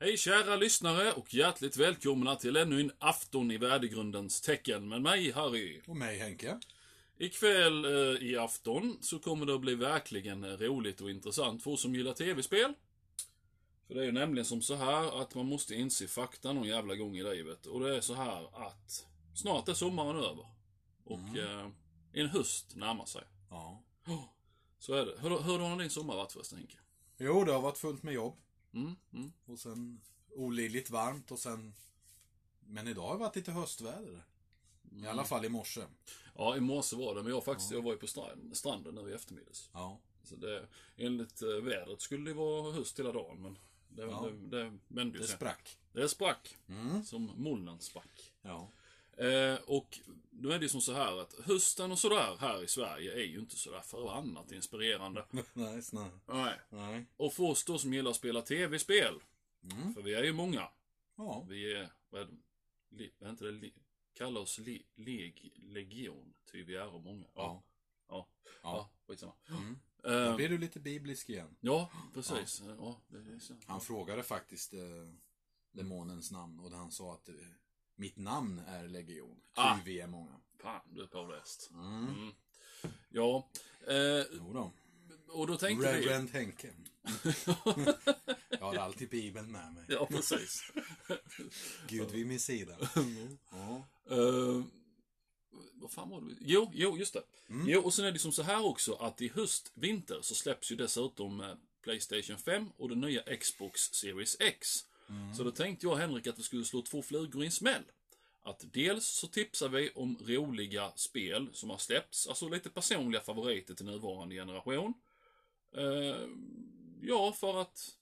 Hej kära lyssnare och hjärtligt välkomna till ännu en afton i värdegrundens tecken med mig Harry. Och mig Henke. Ikväll eh, i afton så kommer det att bli verkligen roligt och intressant för oss som gillar tv-spel. För det är ju nämligen som så här att man måste inse fakta någon jävla gång i livet. Och det är så här att snart är sommaren över. Och eh, en höst närmar sig. Ja. Så är det. Hur, hur har din sommar varit förresten Henke? Jo, det har varit fullt med jobb. Mm, mm. Och sen olidligt varmt och sen... Men idag har det varit lite höstväder. I alla fall i morse. Ja, i morse var det, men jag faktiskt, jag var ju på strand, stranden nu i eftermiddags. Ja. Så det, enligt eh, vädret skulle det vara höst hela dagen, men det, Ja. det, det vände ju Det sig. sprack. Det sprack. Mm. Som molnen sprack. Ja. Eh, och nu är det ju som så här att hösten och sådär här i Sverige är ju inte sådär förbannat inspirerande. Nej, snö. Nej. Nej. Och för oss då som gillar att spela tv-spel, Mm. för vi är ju många. Ja. Vi är, vad är det, li, är inte det, li, kallar oss li, leg, legion, ty vi är många. Ja. Ja. Ja. Ja, skitsamma. Mm. Då Eh, blir du lite biblisk igen. ja, precis. Ja, så. Han frågade faktiskt eh, demonens namn och han sa att eh, mitt namn är legion. Ah. vi är många. Fan, du är påläst. Mm. Mm. Ja, eh, då. och då tänkte vi... Reverend Henke. Jag har alltid Bibeln med mig. ja, precis. Gud vid min sida. Ja. Eh, vad fan var det? Jo, jo, just det. Mm. Jo, och sen är det som så här också att i höst, vinter, så släpps ju dessutom eh, Playstation 5 och den nya Xbox Series X. Mm. Så då tänkte jag Henrik att vi skulle slå två flugor i en smäll. Att dels så tipsar vi om roliga spel som har släppts, alltså lite personliga favoriter till nuvarande generation. Eh, ja, för att...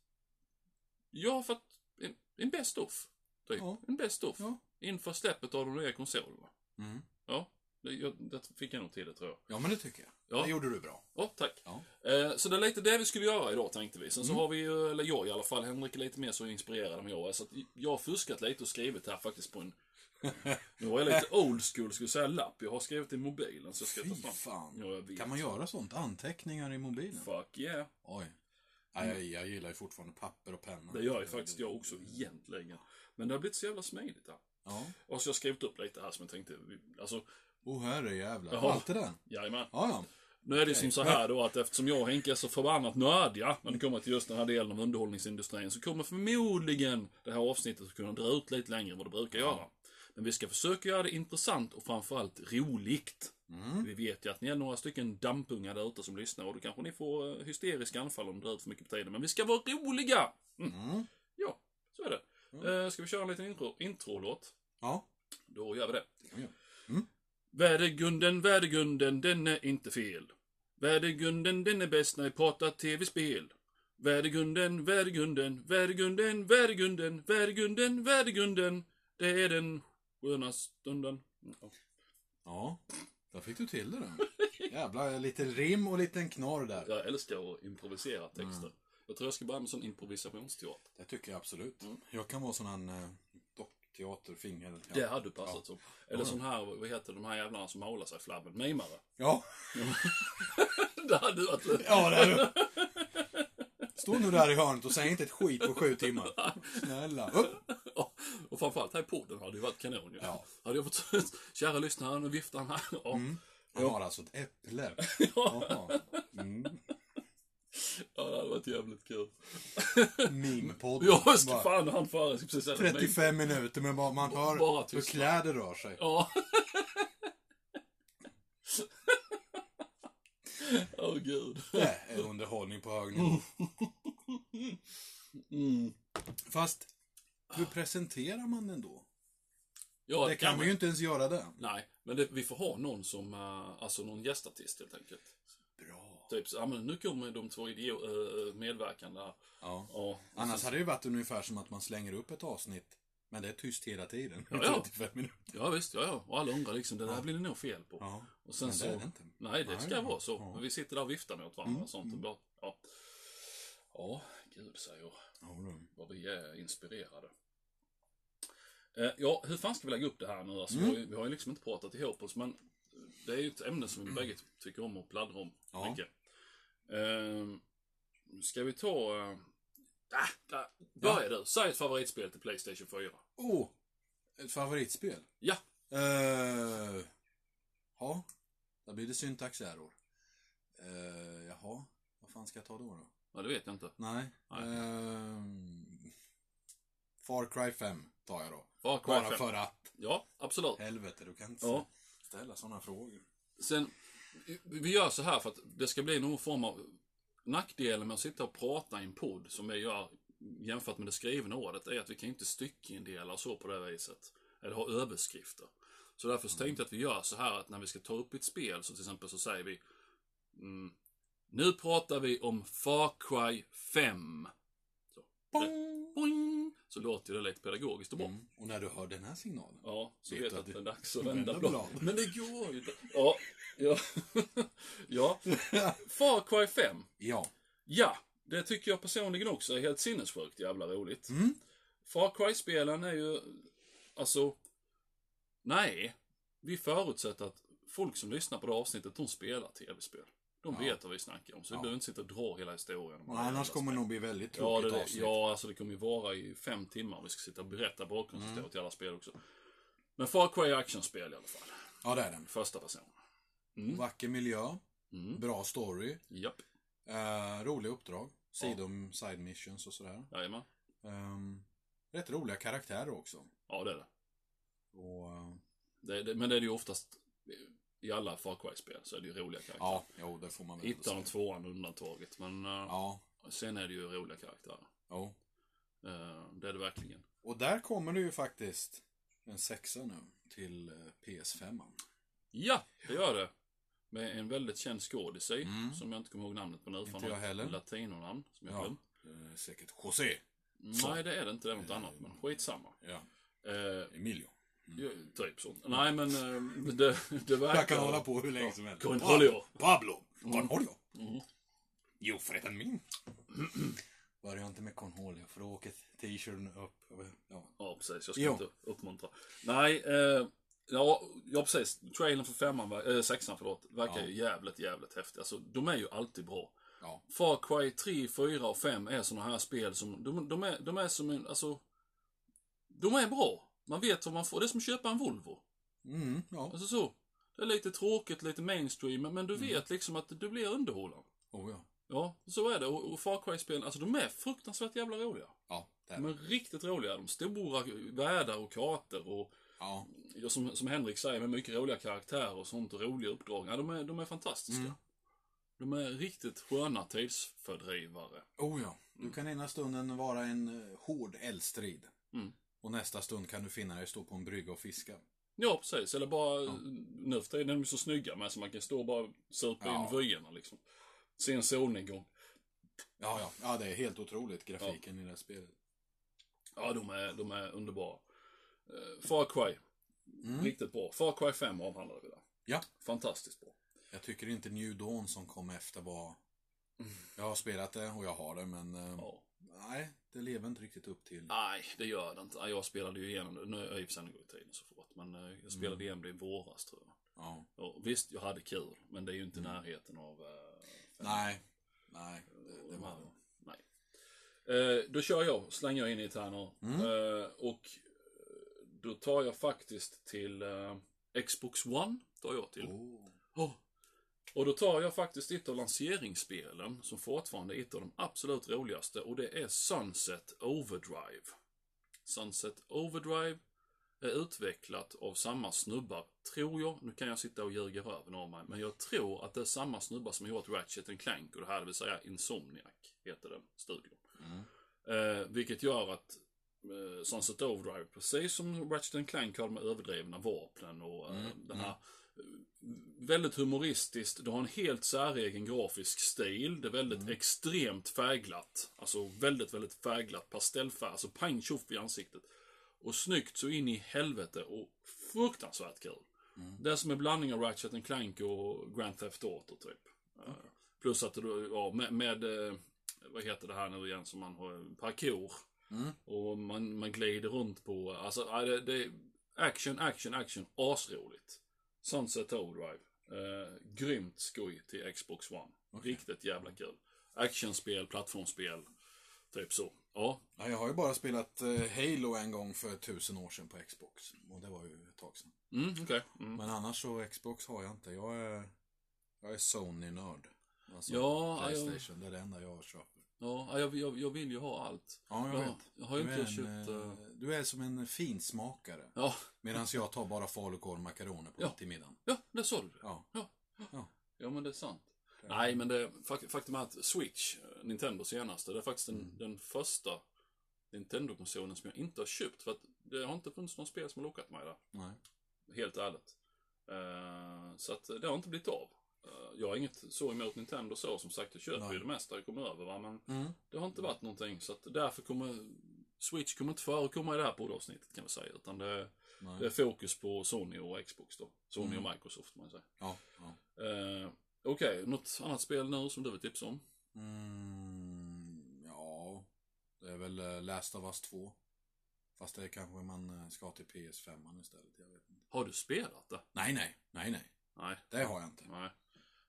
Ja, för att... En, en best of. Typ. Ja. En best of. Ja. Inför släppet av de nya konsolerna. Mm. Ja, det, jag, det fick jag nog till det tror jag. Ja, men det tycker jag. Ja. Det gjorde du bra. Ja, tack. Ja. Eh, så det är lite det vi skulle göra idag tänkte vi. Sen så Mm. har vi ju, eller jag i alla fall, Henrik är lite mer så inspirerad än jag är. Så att jag har fuskat lite och skrivit här faktiskt på en... Nu var jag lite old school, skulle säga lapp. Jag har skrivit i mobilen så jag ska Fy ta fram. fan. Ja. Kan man göra sånt? Anteckningar i mobilen? Fuck yeah. Oj. Ja, jag, jag gillar ju fortfarande papper och penna. Det gör ju faktiskt jag också egentligen. Men det har blivit så jävla smidigt här. Ja. Och så har jag skrivit upp lite här som jag tänkte, alltså, Oh, herre jävlar. Jaha. Allt det där? jajamän. Ja, ja. Nu är det Okej. som så här då att eftersom jag och Henke är så förbannat nördiga när det kommer till just den här delen av underhållningsindustrin så kommer förmodligen det här avsnittet att kunna dra ut lite längre än vad det brukar göra. Men vi ska försöka göra det intressant och framförallt roligt. Mm. Vi vet ju att ni är några stycken dampungar där ute som lyssnar och då kanske ni får eh, hysteriska anfall om det drar ut för mycket på tiden. Men vi ska vara roliga! Mm. Mm. Ja, så är det. Mm. Eh, ska vi köra en liten intro, introlåt? Ja. Då gör vi det. Mm. Värdegunden, värdegunden, den är inte fel. Värdegunden, den är bäst när vi pratar tv-spel. Värdegunden, värdegunden, värdegunden, värdegunden, värdegunden, värdegunden. Det är den sköna stunden. Ja. Ja. Där fick du till det då. Jävlar, lite rim och liten knorr där. Jag älskar att improvisera texter. Mm. Jag tror jag ska börja med sån improvisationsteater. Det tycker jag absolut. Mm. Jag kan vara sån här dockteaterfinger. Ja. Det hade passat Ja. som. Eller sån här, vad heter de här jävlarna som målar sig flabben? Mimare. Ja. det hade varit Ja, det du. Stå nu där i hörnet och säg inte ett skit på sju timmar. Snälla. Upp. Och framförallt här i podden hade ju varit kanon ju. Ja. Hade jag fått, kära lyssnare, nu viftar han här. Ja. Mm. Han har alltså ett äpple. Ja. Mm. Ja, det hade varit jävligt kul. Meme-podd. Ja, jag ska fan han före. Jag ska precis säga det. 35 minuter men bara man hör Bara hur kläder rör sig. Ja. Åh gud. Det är underhållning på hög nivå. Mm. Fast, hur presenterar man den då? Ja, Det kan vi ju inte ens göra det. Nej, men det, vi får ha någon som, uh, alltså någon gästartist helt enkelt. Bra. Typ så, ja men nu kommer de två idio- uh, medverkande här. Ja. Ja. och Annars så- hade det ju varit ungefär som att man slänger upp ett avsnitt, men det är tyst hela tiden. Ja, ja. 35 minuter. Ja visst, ja ja. Och alla undrar liksom, det där Ja. blir det nog fel på. Ja. Och sen Men det så... är det inte. Nej, det Nej, ska ja. vara så. Ja. Men vi sitter där och viftar mot varandra Mm, och sånt. Och mm. bara, ja. ja, gud säger Ja, vad vi är inspirerade. Eh, ja, hur fan ska vi lägga upp det här nu? Alltså, Mm. vi, har ju, vi har ju liksom inte pratat ihop oss, men det är ju ett ämne som vi bägge tycker om att pladdra om Ja. mycket. Eh, ska vi ta... Uh, ah, ah, börja du. säg ett favoritspel till Playstation 4. Oh! Ett favoritspel? Ja. Uh, ja, då blir det syntaxerror. Uh, jaha, vad fan ska jag ta då? då? Ja, det vet jag inte. Nej. Nej. Ehm, Far Cry 5 tar jag då. Far Cry Bara 5. för att. Ja, absolut. Helvete, du kan inte Ja. ställa sådana frågor. Sen, vi gör så här för att det ska bli någon form av nackdelen med att sitta och prata i en podd som vi gör jämfört med det skrivna ordet är att vi kan inte styckindela och så på det viset. Eller ha överskrifter. Så därför så tänkte jag att vi gör så här att när vi ska ta upp ett spel så till exempel så säger vi mm, Nu pratar vi om Far Cry 5. Så, Bong! boing, så låter det lite pedagogiskt och bra. Mm. Och när du hör den här signalen. Ja, så Vet vet du att att det är dags att vända vända blad. blad. Men det går ju inte. Ja, ja. ja. Far Cry 5. Ja. Ja, det tycker jag personligen också är helt sinnessjukt jävla roligt. Mm. Far Cry-spelen är ju, alltså, nej. Vi förutsätter att folk som lyssnar på det avsnittet, de spelar tv-spel. De Ja. vet vad vi snackar om, så vi Ja. behöver inte sitta och dra hela historien. Nej, annars kommer det nog bli väldigt Ja, tråkigt det, avsnitt. ja, alltså det kommer ju vara i fem timmar om vi ska sitta och berätta bakgrundshistorier Mm. till alla spel också. Men Far Cry är actionspel i alla fall. Ja, det är den. Första person. Mm. Vacker miljö, Mm. bra story, Japp. eh, roliga uppdrag, sidom, side missions och sådär. Jajamän. Um, rätt roliga karaktärer också. Ja, det är det. Och, eh, det, det men det är det ju oftast i alla Far Cry-spel så är det ju roliga karaktärer. ja, jo, det får man väl och säga. tvåan undantaget. Men eh, Ja, sen är det ju roliga karaktärer. jo. Eh, det är det verkligen. Och där kommer det ju faktiskt en sexa nu till eh, PS5. Ja, det gör det. Med en väldigt känd skådis i, Mm. som jag inte kommer ihåg namnet på nu. Inte jag heller. Latinonamn som jag Ja, glömt. säkert José. Så. Nej, det är det inte. Det är något annat. Men skitsamma. Ja, Eh, Emilio. Ju- typ så. Nej, men eh, det, det verkar... Jag kan hålla på hur länge som helst. Cornholio. Pablo. Cornholio. Mm. Jo, förresten min. Börja inte med Cornholio, för då åker t-shirten upp. Ja. Ja, precis. Jag ska Jo. inte uppmuntra. Nej, eh, ja, ja, precis. Trailern för femman, eh, sexan förlåt, verkar Ja. ju jävligt, jävligt häftig. Alltså, de är ju alltid bra. Ja. Far Cry 3, 4 och 5 är såna här spel som, de, de, är, de är som en, alltså, de är bra. Man vet vad man får. Det är som att köpa en Volvo. Mm, ja. Alltså så. Det är lite tråkigt, lite mainstream, men- du Mm. vet liksom att du blir underhållen. Oh, ja. Ja, så är det. Och, och Far Cry-spelen, alltså de är fruktansvärt jävla roliga. Ja, där. De är riktigt roliga. De stora världar och kartor och Ja. Ja, som, som Henrik säger, med mycket roliga karaktärer och sånt och roliga uppdrag. Ja, de, är, de är fantastiska. Mm. De är riktigt sköna tidsfördrivare. Oh ja. Du kan ena stunden vara en eh, hård eldstrid. Mm. Och nästa stund kan du finna dig stå på en brygga och fiska. Ja, precis. Eller bara, Ja. nu för tiden är de så snygga med så man kan stå och bara supa Ja. in vyerna liksom. Se en solnedgång. Ja, ja. Ja, det är helt otroligt, grafiken i det här spelet. Ja, de är, de är underbara. Uh, Far Cry, Mm. riktigt bra. Far Cry 5 avhandlade vi där. Ja. Fantastiskt bra. Jag tycker inte New Dawn som kom efter var... Jag har spelat det och jag har det, men... eh, Ja. Nej, det lever inte riktigt upp till... Nej, det gör det inte. Jag spelade ju igenom det. Nu är jag i och gång i tiden så fort. Men eh, jag spelade Mm. igenom det i våras tror jag. Ja. Ja, visst, jag hade kul, men det är ju inte i närheten av... fem- Nej. Nej, det, det var... de här- Nej. Eh, då kör jag, slänger jag in i här nu. Mm. Eh, och eh, då tar jag faktiskt till eh, Xbox One. Tar jag till. Oh. Oh. Och då tar jag faktiskt ett av lanseringsspelen som fortfarande är ett av de absolut roligaste och det är Sunset Overdrive. Sunset Overdrive är utvecklat av samma snubbar, tror jag. Nu kan jag sitta och ljuga röven av mig, men jag tror att det är samma snubbar som har gjort Ratchet Clank och det här, det vill säga Insomniac, heter den studion. Mm. Eh, vilket gör att eh, Sunset Overdrive, precis som Ratchet Clank har de överdrivna vapnen och eh, Mm, den här eh, väldigt humoristiskt. Det har en helt säregen grafisk stil. Det är väldigt Mm. extremt färgglatt. Alltså väldigt, väldigt färgglatt pastellfärg. Alltså pang tjoff i ansiktet. Och snyggt så in i helvete och fruktansvärt kul. Mm. Det är som en blandning av Ratchet Clank och Grand Theft Auto typ. Eh, Plus att då, ja, med, med eh, vad heter det här nu igen som man har, parkour. Mm. Och man, man glider runt på, alltså det, det är action, action, action, asroligt. Sunset Overdrive. Eh, grymt skoj till Xbox One. Okej. Riktigt jävla kul. Actionspel, plattformsspel. Typ så. Ja, Ja, jag har ju bara spelat eh, Halo en gång för tusen år sedan på Xbox. Och det var ju ett tag sedan. mm, okej. Mm. Men annars så Xbox har jag inte. Jag är, jag är Sony-nörd. Alltså, Ja, Playstation, det är det enda jag köper. Ja, jag, jag, jag vill ju ha allt. Ja, jag Ja, vet. jag har ju inte en, köpt, eh, eh, du är som en finsmakare. Ja, Medan jag tar bara falukorv och makaroner på Ja. till middagen. ja, det sa du. Ja. Ja. Ja. Ja, men det är sant. Nej, men det, fak- faktum är att Switch, eh, Nintendo senaste, det är faktiskt den, Mm. den första Nintendo-konsolen som jag inte har köpt. För att det har inte funnits någon spel som har lockat mig där. Nej. Helt ärligt. Eh, så att det har inte blivit av. Eh, jag har inget så emot Nintendo så. Som sagt, jag köper Nej. ju det mesta jag kommer över. Va? Men Mm. det har inte varit någonting. Så att därför kommer Switch kommer inte förekomma i det här poddavsnittet kan vi säga. Utan det, det är fokus på Sony och Xbox då. Sony Mm. och Microsoft man säga. Ja, ja. Eh, Okej, något annat spel nu som du vill tipsa om? Mm, ja, det är väl eh, Last of Us 2. Fast det kanske man eh, ska till PS5 istället. Jag vet inte. Har du spelat det? Nej, nej, nej, nej. Nej. Det har jag inte. Nej.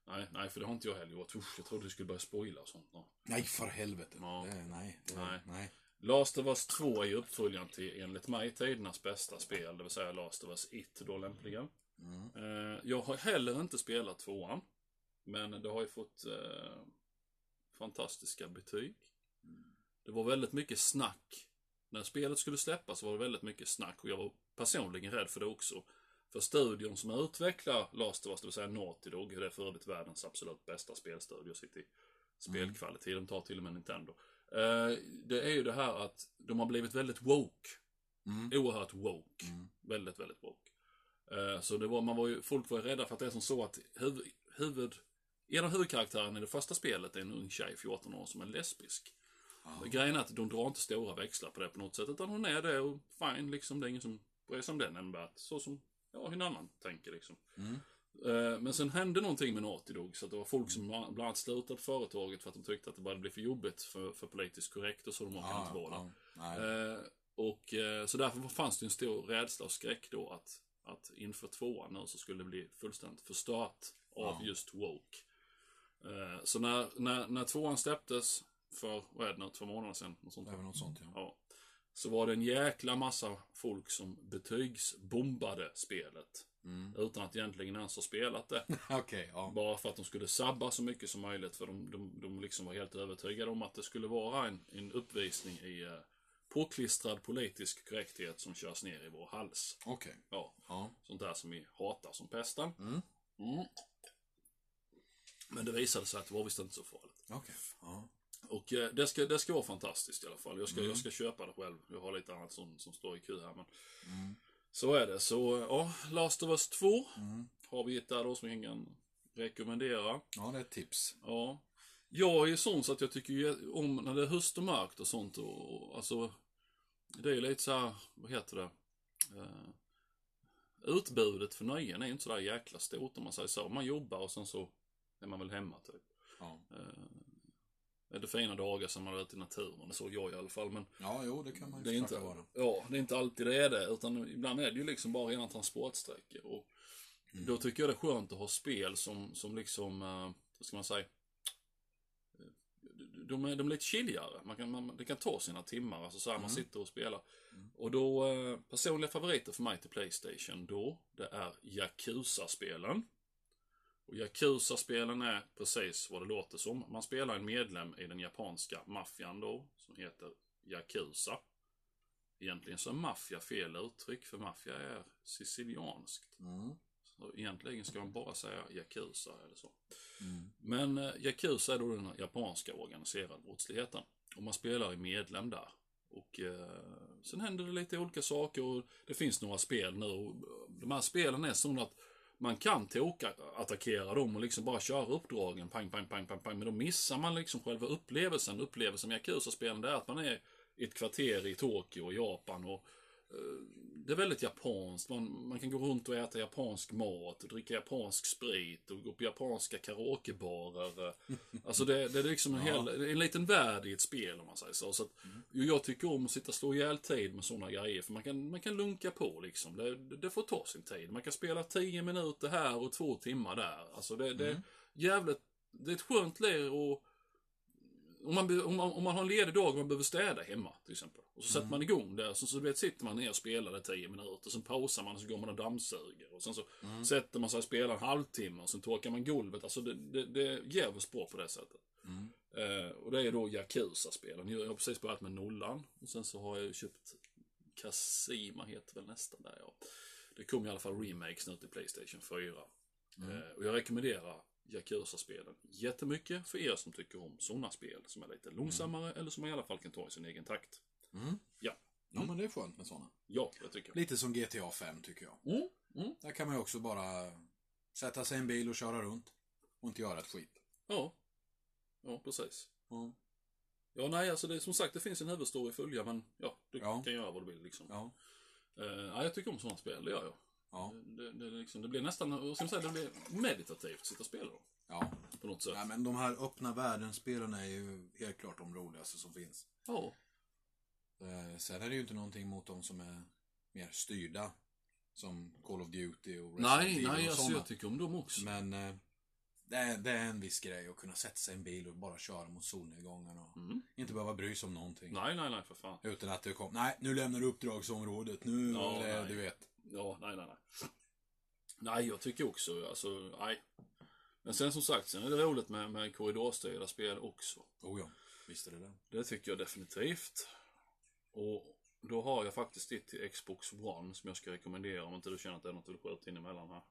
Nej, nej, för det har inte jag heller gjort. Usch, jag trodde du skulle börja spoila och sånt. Ja. Nej, för helvete. Ja. Det, nej, det, Nej. nej. Last of Us 2 är ju uppföljaren till, enligt mig, tidernas bästa spel. Det vill säga Last of Us 1 då lämpligen. Mm. Eh, jag har heller inte spelat tvåan. Men det har ju fått eh, fantastiska betyg. Det var väldigt mycket snack. När spelet skulle släppas var det väldigt mycket snack och jag var personligen rädd för det också. För studion som utvecklar Last of Us, det vill säga Naughty Dog, det är för övrigt världens absolut bästa spelstudio sitt i spelkvalitet. De tar till och med Nintendo. Eh, det är ju det här att de har blivit väldigt woke. Mm. Oerhört woke. Mm. Väldigt, väldigt woke. Eh, Så det var, man var ju, folk var ju rädda för att det är som så att huvud, huvud, en av huvudkaraktärerna i det första spelet är en ung tjej, 14 år, som är lesbisk. Men Grejen är att de drar inte stora växlar på det på något sätt, utan hon är det och fine, liksom. Det är ingen som bryr sig om den enbart. Så som, ja, hur en annan tänker liksom. Mm. Eh, Men sen hände någonting med Naughty Dog, så att det var folk som bland annat slutade företaget för att de tyckte att det började bli för jobbigt för, för politiskt korrekt och så de orkade inte vara där. Nej. Eh, och eh, så därför fanns det en stor rädsla och skräck då att, att inför tvåan nu så skulle det bli fullständigt förstört av Ja. just woke. Så när, när, när tvåan släpptes för, vad är det nu, två månader sedan? Något sånt. Det något sånt, ja. Ja. Så var det en jäkla massa folk som betygsbombade spelet. Mm. Utan att egentligen ens ha spelat det. Okej, ja. Bara för att de skulle sabba så mycket som möjligt. För de, de, de liksom var helt övertygade om att det skulle vara en, en uppvisning i eh, påklistrad politisk korrekthet som körs ner i vår hals. Okej. Ja, Ja. sånt där som vi hatar som pesten. Mm. Mm. Men det visade sig att det var visst inte så farligt. Okej. Ja. Och eh, det, ska, det ska vara fantastiskt i alla fall. Jag ska, Mm. jag ska köpa det själv. Jag har lite annat som, som står i kö här. Men Mm. så är det. Så ja, Last of Us 2 Mm. har vi ett där då som vi kan rekommendera. Ja, det är ett tips. Ja. Jag är sån så att jag tycker ju om när det är höst och mörkt och sånt och, och alltså Det är ju lite så här, vad heter det? Eh, utbudet för nöjen är inte så där jäkla stort om man säger så. Man jobbar och sen så är man väl hemma typ. Ja. Eh, det fina dagar som man är ute i naturen, det såg jag i alla fall. Men Ja, jo, det kan man det ju är, försöka inte, vara. ja, det är inte alltid det är det, utan ibland är det ju liksom bara rena transportsträckor. Och Mm. Då tycker jag det är skönt att ha spel som, som liksom, eh, vad ska man säga, de är, de är lite chilligare. Man kan, man, det kan ta sina timmar, alltså så här, man Mm. sitter och spelar. Mm. Och då, eh, personliga favoriter för mig till Playstation då, det är Yakuza-spelen. Och Yakuza-spelen är precis vad det låter som. Man spelar en medlem i den japanska maffian då, som heter Yakuza. Egentligen så är maffia fel uttryck, för maffia är sicilianskt. Mm. Så egentligen ska man bara säga Yakuza eller så. Mm. Men eh, Yakuza är då den japanska organiserade brottsligheten. Och man spelar i medlem där. Och eh, sen händer det lite olika saker och det finns några spel nu. Och de här spelen är sådana att man kan toka attackera dem och liksom bara köra uppdragen, pang, pang, pang, pang, pang. Men då missar man liksom själva upplevelsen. Upplevelsen med Yakuza-spelen det är att man är i ett kvarter i Tokyo, Japan och det är väldigt japanskt. Man, man kan gå runt och äta japansk mat och dricka japansk sprit och gå på japanska karaokebarer. Alltså det, det är liksom en, Ja. hel, en liten värld i ett spel om man säger så. så att, Jag tycker om att sitta och slå ihjäl tid med sådana grejer för man kan, man kan lunka på liksom. Det, det får ta sin tid. Man kan spela 10 minuter här och två timmar där. Alltså det, det är Mm. jävligt, det är ett skönt ler och om, man, om, man, om man har en ledig dag och man behöver städa hemma till exempel. Och så sätter man igång det. Så, så vet, sitter man ner och spelar det 10 minuter. Sen pausar man och så går man och dammsuger. Och sen så sätter man sig och spelar en halvtimme. Och sen torkar man golvet. Alltså det, det, det är jävligt bra på det sättet. Mm. Eh, och det är då Yakuza-spelen. Jag har precis börjat med nollan. Och sen så har jag ju köpt Kasima heter väl nästan där ja. Det kom i alla fall remakes nu till Playstation 4. Eh, och jag rekommenderar Yakuza-spelen jättemycket för er som tycker om sådana spel som är lite långsammare eller som man i alla fall kan ta i sin egen takt. Mm. Ja, Ja, men det är skönt med sådana. ja, det tycker jag. Lite som GTA 5 tycker jag. Mm, mm, Där kan man ju också bara sätta sig i en bil och köra runt. Och inte göra ett skit. ja. Ja, precis. Ja. Ja, nej, alltså det som sagt, det finns en huvudstory att följa, men ja, du Ja. kan göra vad du vill liksom. Ja. Eh, ja, jag tycker om sådana spel, det gör jag. Ja. Det, det, det, liksom, det blir nästan, vad ska man säga, det blir meditativt att sitta och spela då, Ja. på något sätt. Nej, men de här öppna världen-spelen är ju helt klart de roligaste som finns. Ja, Eh, Sen är det ju inte någonting mot de som är mer styrda. Som Call of Duty och Resident nej, Evil nej, och alltså jag tycker om dem också. Men eh, det, är, det är en viss grej att kunna sätta sig i en bil och bara köra mot solnedgången och Mm. inte behöva bry sig om någonting. Nej, nej, nej, för fan. Utan att det kom, nej, nu lämnar du uppdragsområdet, nu, Ja, det, nej. du vet. Ja, nej, nej, nej. Nej, jag tycker också, alltså, nej. Men sen som sagt, sen är det roligt med, med korridorstyrda spel också. Oh ja, visst är det det. Det tycker jag definitivt. Och då har jag faktiskt ett till Xbox One som jag ska rekommendera om inte du känner att det är något du vill skjuta in emellan här.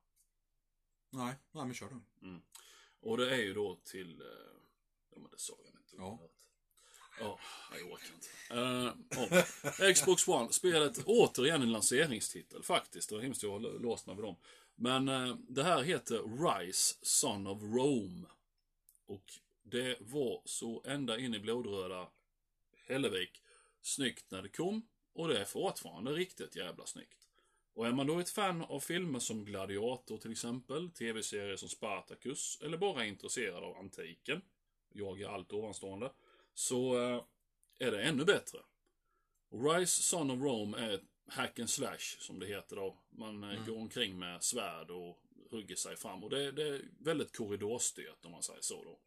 Nej, nej men kör du. Och det är ju då till... eh, Ja, men det sa jag inte. Ja. Ja, jag orkar inte. Uh, ja. Xbox One, spelet återigen en lanseringstitel faktiskt. Det var hemskt jag låst mig vid dem. Men uh, det här heter Rise Son of Rome. Och det var så ända in i blodröda Hällevik snyggt när det kom. Och det är fortfarande riktigt jävla snyggt. Och är man då ett fan av filmer som Gladiator till exempel, tv-serier som Spartacus, eller bara intresserad av antiken, jag är allt ovanstående, så eh, är det ännu bättre. Och Rise Son of Rome är ett hack and slash, som det heter då. Man eh, går omkring med svärd och hugger sig fram. Och det, det är väldigt korridorstyrt, om man säger så då.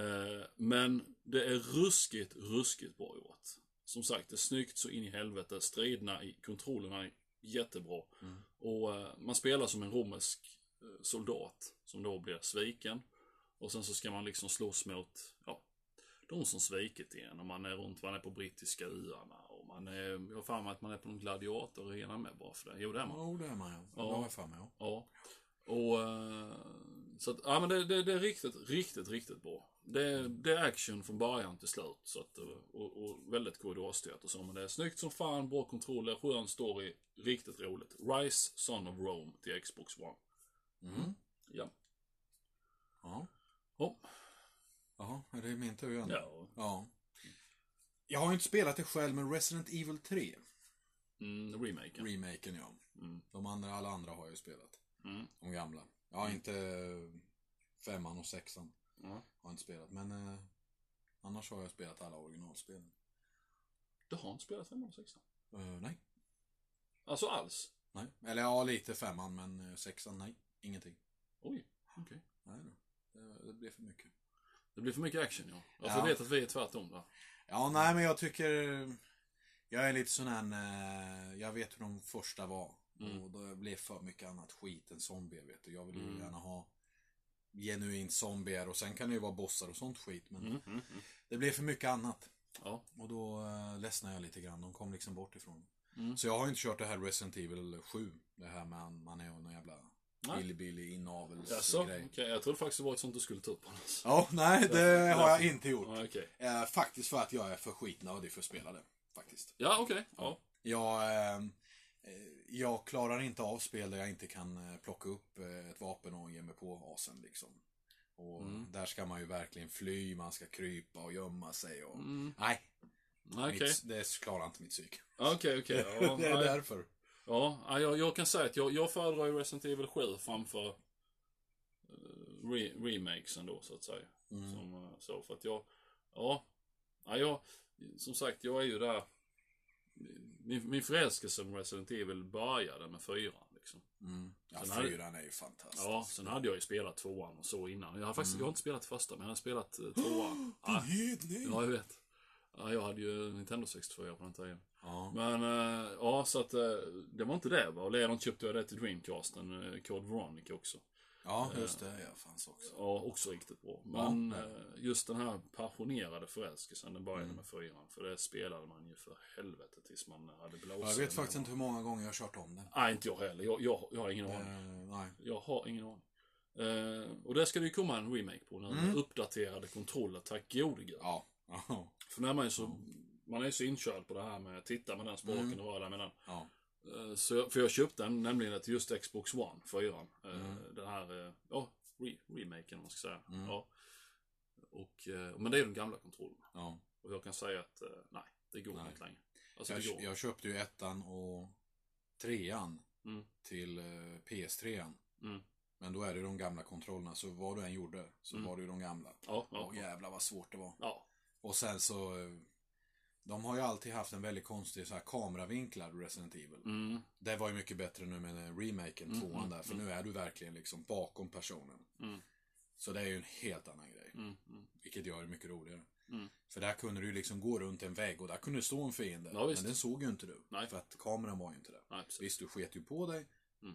Eh, men det är ruskigt, ruskigt bra gjort. Som sagt, det är snyggt så in i helvete. Striderna i kontrollerna är jättebra. Och eh, man spelar som en romersk soldat som då blir sviken. Och sen så ska man liksom slåss mot, ja, de som svikit igen. Och man är runt, man är på brittiska öarna. Och man är, jag har för mig att man är på någon gladiatorarena med bara för det. Jo, det är man. Jo, det är man ja. Ja. Det har jag för mig ja. Ja. Och, eh, så att, ja men det, det, det är riktigt, riktigt, riktigt bra. Det, det är action från början till slut. Så att, eh, och, och väldigt korridorstyrt och så. Men det är snyggt som fan, bra kontroller, skön story, riktigt roligt. Rise Son of Rome till Xbox One. Mm. Ja. Ja. Ja. Jaha, är det min tur igen? ja. Ja. Jag har ju inte spelat det själv, men Resident Evil 3, Mm, remaken. remaken ja. Mm. De andra, alla andra har jag ju spelat. Mm. De gamla. Jag har inte femman och sexan. Ja. Har jag inte spelat, men eh, annars har jag spelat alla originalspelen. Du har inte spelat 5 och 6 Eh, nej. Alltså alls? Nej. Eller ja, lite femman, men eh, sexan, nej. Ingenting. Oj, okej. Nej då. Det, det blev för mycket. Det blir för mycket action ja. Jag Ja. får veta att vi är tvärtom där. Ja, nej men jag tycker... Jag är lite sån här... eh, Jag vet hur de första var. Mm. Och då blev för mycket annat skit än zombier, vet du. Jag vill ju Mm. gärna ha genuint zombier och sen kan det ju vara bossar och sånt skit. Men Mm, mm, mm. det blev för mycket annat. Ja. Och då uh, ledsnade jag lite grann. De kom liksom bort ifrån. Mm. Så jag har inte kört det här Resident Evil 7. Det här med man, är någon jävla Nej. billig-billig Jaså, inavelsgrej. okej. Jag trodde faktiskt det var ett sånt du skulle ta upp annars. Ja, nej det har jag inte gjort. Ja, okej. Eh, faktiskt för att jag är för skitnödig för att spela det. Faktiskt. Ja, okej. Ja. Jag, eh, eh, jag klarar inte av spel där jag inte kan eh, plocka upp eh, ett vapen och ge mig på asen liksom. Och Mm. där ska man ju verkligen fly, man ska krypa och gömma sig och... Mm. Nej, Okej. mitt, det klarar inte mitt psyk. Okej, okej. Ja, det är nej. därför. Ja, ja, jag, jag kan säga att jag, jag föredrar ju Resident Evil 7 framför uh, re, remakesen då, så att säga. Mm. Som, eh, så, för att jag, ja, ja, jag, som sagt, jag är ju där, min, min förälskelse med Resident Evil började med fyran. liksom. Mm. Ja, Sen hade- fyran är ju fantastisk. Ja, sen hade jag ju spelat tvåan och så innan. Jag har faktiskt Mm. jag har inte spelat första, men jag har spelat eh, tvåan. Din ja, hedning! ja, jag vet. Ja, jag hade ju Nintendo 64 på den tiden. Ja. Men, eh, ja, så att eh, det var inte det va. Och likadant köpte jag det till Dreamcasten, eh, Code Veronica också. ja, just det. Ja, fanns också. Ja, också riktigt bra. Men Ja, ja. just den här passionerade förälskelsen, den började Mm. med fyran. För det spelade man ju för helvete tills man hade blåst. Jag vet faktiskt inte hur många gånger jag har kört om den. Nej, inte jag heller. Jag, jag, jag har ingen aning. Eh, nej. Jag har ingen aning. Eh, och det ska det ju komma en remake på nu. Mm. Uppdaterade kontroller, tack gode gud. Ja. För när man är så, man är så inkörd på det här med att titta med den spaken Mm. och röra med den. ja. Eh, Så jag, för jag köpte den nämligen till just Xbox One, 4 eh, Mm. Den här, eh, ja, re, remaken om man ska säga. Mm. Ja. Och, men det är de gamla kontrollerna. ja. Och jag kan säga att, nej, det går Nej. inte längre. Alltså Jag, jag köpte ju ettan och trean Mm. till eh, PS3. Mm. Men då är det de gamla kontrollerna, så vad du än gjorde så Mm. var det ju de gamla. Ja, ja. Åh jävlar vad svårt det var. ja. Och sen så... De har ju alltid haft en väldigt konstig så här kameravinklad Resident Evil. Mm. Det var ju mycket bättre nu med remaken, Mm, tvåan mm, där. För mm. nu är du verkligen liksom bakom personen. Mm. Så det är ju en helt annan grej. Mm. Vilket gör det mycket roligare. För där kunde du ju liksom gå runt en vägg och där kunde det stå en fiende. Ja, men den såg ju inte du. Nej. För att kameran var ju inte där. Nej, precis. Visst, du sket ju på dig.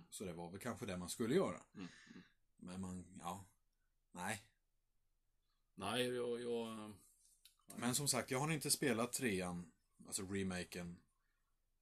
Så det var väl kanske det man skulle göra. Men man, ja. Nej. Nej, jag, jag... Men som sagt, jag har inte spelat trean. Alltså remaken.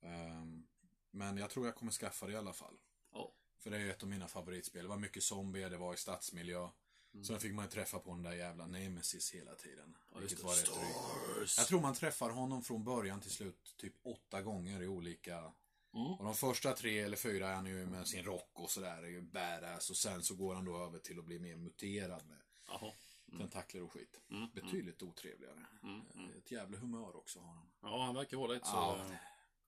Ehm, men jag tror jag kommer skaffa det i alla fall. Ja. För det är ju ett av mina favoritspel. Det var mycket zombier, det var i stadsmiljö. Mm. Sen fick man ju träffa på den där jävla Nemesis hela tiden. Ja, vilket det. var rätt drygt. Jag tror man träffar honom från början till slut typ åtta gånger i olika... Mm. Och de första tre eller fyra är han ju med sin rock och sådär, är ju badass. Och sen så går han då över till att bli mer muterad med Jaha. Tentakler och skit. Mm. Betydligt otrevligare. Mm. Mm. Ett jävla humör också har han. Ja, han verkar vara lite så... Ja. eh,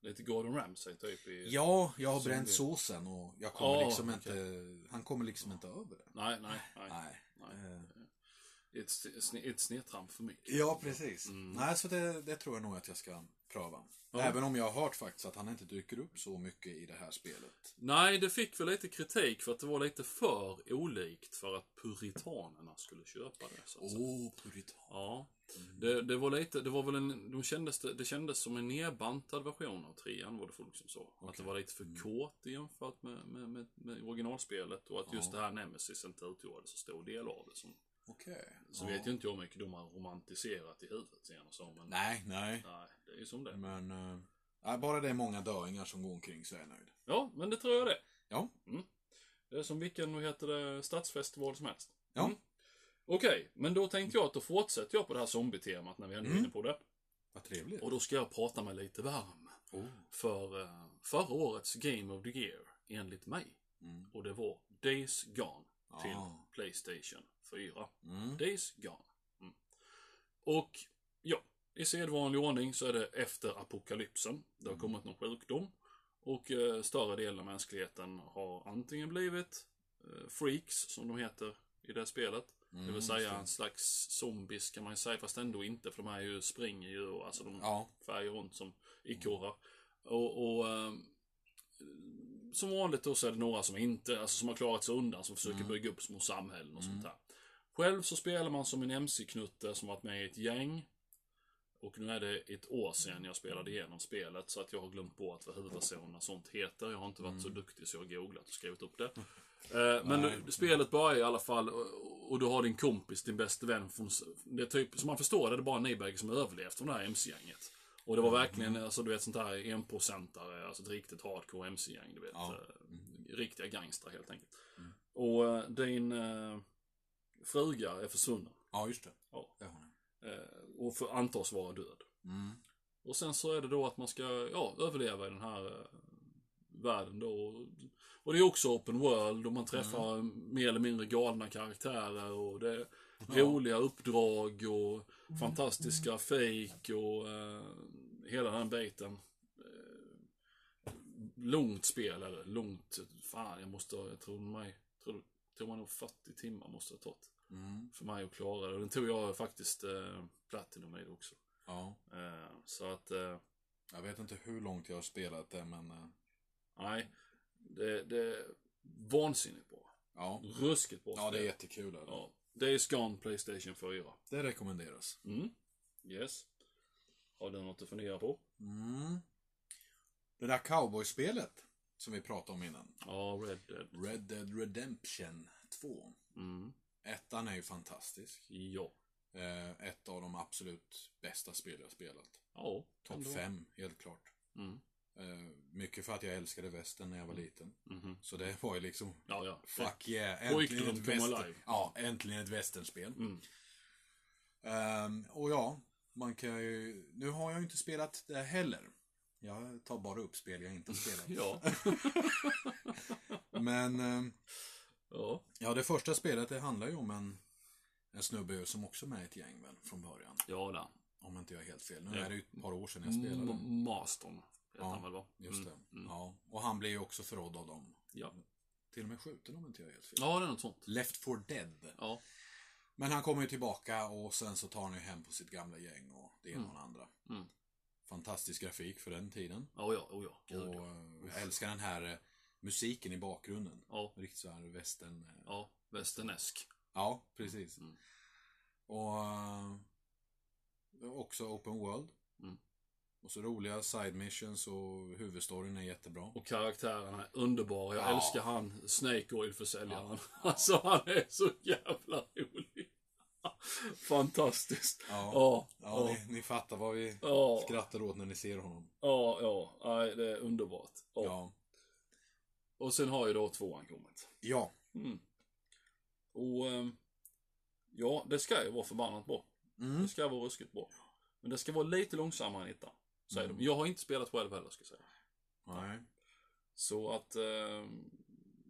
Lite Gordon Ramsay typ i... Ja, jag har bränt Zombie. såsen och jag kommer Ja, liksom okej. inte... Han kommer liksom inte över det. Nej, nej, nej. Nej. nej. Eh, Ett, ett snedtramp för mycket. Ja, precis. Mm. Nej, så det, det tror jag nog att jag ska pröva. Ja. Även om jag har hört faktiskt att han inte dyker upp så mycket i det här spelet. Nej, det fick väl lite kritik för att det var lite för olikt för att puritanerna skulle köpa det. Åh, puritan. Ja. Det, det var lite, det var väl en, de kändes, det, kändes som en nedbantad version av trean var det folk som sa. Att det var lite för kort jämfört med, med, med, med originalspelet och att just Ja. det här Nemesis inte utgjorde så stor del av det. Som, Okej. så Ja. vet ju inte jag hur mycket de har romantiserat i huvudet sen och så. Men, Nej, nej. nej, det är ju som det Men... Uh, nej, bara det är många döingar som går omkring så är jag nöjd. Ja, men det tror jag det. Ja. Mm. Det är som vilken, vad heter det, stadsfestival som helst. Ja. Mm. Okej, men då tänkte jag att då fortsätter jag på det här zombie-temat när vi ändå är Mm. inne på det. Vad trevligt. Och då ska jag prata mig lite varm Oh. för uh, förra årets Game of the Year, enligt mig. Mm. Och det var Days Gone till Ja. Playstation 4. Mm. Days Gone. Mm. Och ja, i sedvanlig ordning så är det efter apokalypsen. Det har Mm. kommit någon sjukdom. Och eh, större delen av mänskligheten har antingen blivit eh, freaks, som de heter i det spelet. det Mm, vill säga just det. en slags zombies kan man ju säga, fast ändå inte. För de här ju springer ju och alltså de Ja. färger runt som ekorrar. Och, och eh, som vanligt då så är det några som inte, alltså som har klarat sig undan, som försöker Mm. bygga upp små samhällen och Mm. sånt där. Själv så spelar man som en MC-knutte som varit med i ett gäng. Och nu är det ett år sedan jag spelade igenom spelet så att jag har glömt bort vad huvudpersonen och sånt heter. Jag har inte varit så duktig så jag har googlat och skrivit upp det. Eh, Men Nej. spelet börjar i alla fall och, och du har din kompis, din bästa vän från, det är typ, som man förstår det, är det bara ni bägge som har överlevt från det här MC-gänget. Och det var verkligen, alltså du vet sånt här enprocentare, alltså ett riktigt hardcore MC-gäng, du vet. Ja. Eh, Riktiga gangstrar helt enkelt. Och eh, din eh, fruga är försvunnen. Ja, just det. Ja. Det har. Eh, och för, antas vara död. Mm. Och sen så är det då att man ska, ja, överleva i den här eh, världen då. Och det är också open world och man träffar mer eller mindre galna karaktärer och det är roliga uppdrag och fantastiska fake och eh, hela den biten. Eh, långt spel eller långt, fan jag måste, jag tror mig, tror, tror man nog 40 timmar måste det ha tagit Mm. för mig att klara det. Och den tog jag faktiskt eh, Platinum i det också. Ja. Eh, så att, eh, Jag vet inte hur långt jag har spelat det, men... eh, nej. Det, det är vansinnigt bra. Ja. Ruskigt bra ja, det är jättekul. Är det. Ja. Days Gone Playstation 4. Det rekommenderas. Mm. Yes. Har du något att fundera på? Mm. Det där cowboyspelet som vi pratade om innan. Ja, Red Dead. Red Dead Redemption 2. Mm. Ettan är ju fantastisk. Ja. Eh, ett av de absolut bästa spel jag spelat. Ja. Topp det vara. fem, helt klart. Mm. Eh, mycket för att jag älskade västern när jag var liten. Mhm. Så det var ju liksom, Ja, ja. fuck yeah, äntligen ett, alive. ja, äntligen ett västernspel. Mm. Ehm, och ja, man kan ju, nu har jag ju inte spelat det heller. Jag tar bara upp spel jag inte spelat. Ja. Men, ehm, ja. ja det första spelet det handlar ju om en, en snubbe som också är med i ett gäng väl, från början. Ja, där. Om inte jag är helt fel. Nu Ja. är det ju ett par år sedan jag spelade. M- Mastern. Ja, han väl va? Just Mm. det. Ja. Och han blir ju också förrådd av dem. Ja. Till och med skjuten om inte jag är helt fel. Ja, det är något sånt. Left for dead. Ja. Men han kommer ju tillbaka och sen så tar han ju hem på sitt gamla gäng och det ena och det andra. Mm. Fantastisk grafik för den tiden. Ja, ja, oh, ja. Och eh, jag älskar den här eh, musiken i bakgrunden. Ja. Riktigt så här västern. eh, Ja, västernesk. Ja, precis. Mm. Och också open world. Mm. Och så roliga side missions och huvudstoryn är jättebra. Och karaktärerna är underbara. Jag Ja. älskar han Snake Oil-försäljaren. Alltså han är så jävla rolig. Fantastiskt. Ja, Ja, ja, ja, Ni, ni fattar vad vi ja, skrattar åt när ni ser honom. ja, ja. Nej, det är underbart. Ja. Ja. Och sen har ju då tvåan kommit. Ja. Mm. Och ehm, ja, det ska ju vara förbannat bra. Mm. Det ska vara ruskigt bra. Men det ska vara lite långsammare än ettan. Säger Mm. de. Jag har inte spelat själv heller, ska jag säga. Nej. Så att, ehm,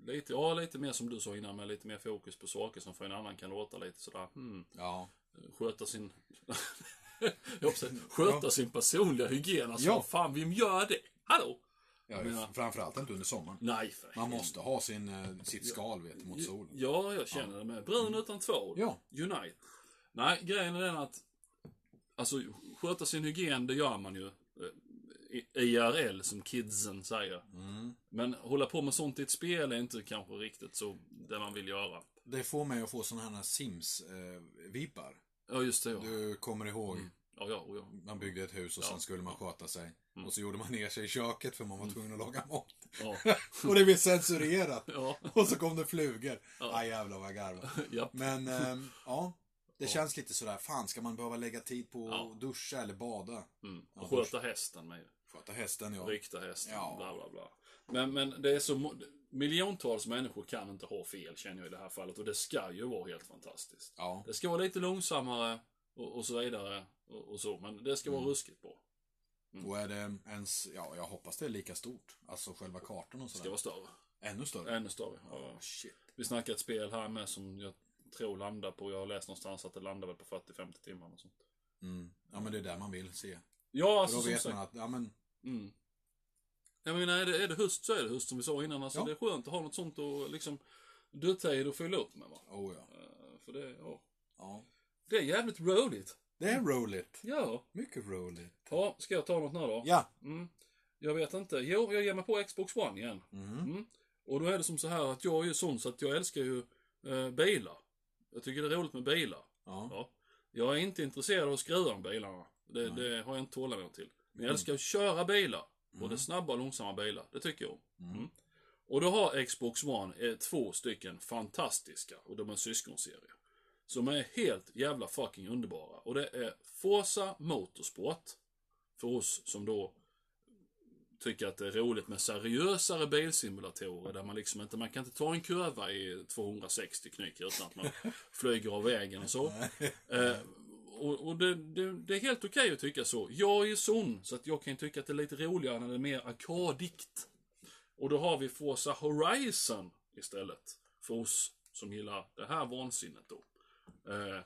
lite, ja lite mer som du sa innan, med lite mer fokus på saker som för en annan kan låta lite sådär, hmm, Ja. sköta sin, jag sköta Ja. sin personliga hygien. Alltså, Ja. fan, vem gör det? Hallå? ja menar- framförallt inte under sommaren. Nej, Man måste ha sin, eh, sitt skal vet, mot solen. Ja, jag känner det med. Brun utan tvål. Ja. Unite. Nej, grejen är den att, alltså, sköta sin hygien, det gör man ju. Eh, IRL, som kidsen säger. Mm. Men hålla på med sånt i ett spel är inte kanske riktigt så det man vill göra. Det får mig att få sådana här Sims-vibbar. Ja, just det ja. du kommer ihåg, Ja, ja, oh, ja. man byggde ett hus och Ja. sen skulle man sköta sig. Och så gjorde man ner sig i köket för man var tvungen att laga mat. Ja, Och det blev censurerat. ja, Och så kom det flugor. Ja. Aj jävlar vad jag garvade. ja. Men, ehm, ja. Det känns lite sådär, fan ska man behöva lägga tid på Ja. att duscha eller bada? Mm. Ja, Och sköta hästen med. Sköta hästen ja. Rikta hästen, Ja. bla bla bla. Men, men det är så, miljontals människor kan inte ha fel, känner jag i det här fallet. Och det ska ju vara helt fantastiskt. Ja. Det ska vara lite långsammare och, och så vidare. Och, och så, men det ska vara Mm. ruskigt bra. Och är det ens, ja jag hoppas det är lika stort. Alltså själva kartan och Det ska sådär. vara större. Ännu större. Ännu större. Ja. Oh, shit. Vi snackar ett spel här med som jag tror landar på, jag har läst någonstans att det landar väl på 40-50 timmar och sånt. Mm. Ja men det är där man vill se. Ja, alltså då som vet man att, ja men, Mm. Jag menar, är det, är det höst så är det höst som vi sa innan. Alltså, Ja. Det är skönt att ha något sånt och liksom dödtid att fylla upp med. Va? oh ja. Eh, För det, ja. ja. det är jävligt roligt. Det är roligt. Ja. Mycket roligt. ja. Ska jag ta något nu då? Ja. Mm. Jag vet inte. Jo, jag ger mig på Xbox One igen. Mm. Mm. Och då är det som så här att jag är ju sån så att jag älskar ju eh, bilar. Jag tycker det är roligt med bilar. Ja. Ja. Jag är inte intresserad av att skruva om bilarna. Det, det har jag inte tålamod till. Men jag Mm. älskar att köra bilar. Både Mm. snabba och långsamma bilar. Det tycker jag om. Mm. Mm. Och då har Xbox One eh, två stycken fantastiska, och de är syskonserie. Som är helt jävla fucking underbara. Och det är Forza Motorsport. För oss som då tycker att det är roligt med seriösare bilsimulatorer där man liksom inte, man kan inte ta en kurva i 260 knyck utan att man flyger av vägen och så. Eh, och och det, det, det är helt okej att tycka så. Jag är ju sån, så att jag kan tycka att det är lite roligare när det är mer arkadigt. Och då har vi Forza Horizon istället. För oss som gillar det här vansinnet då. Eh,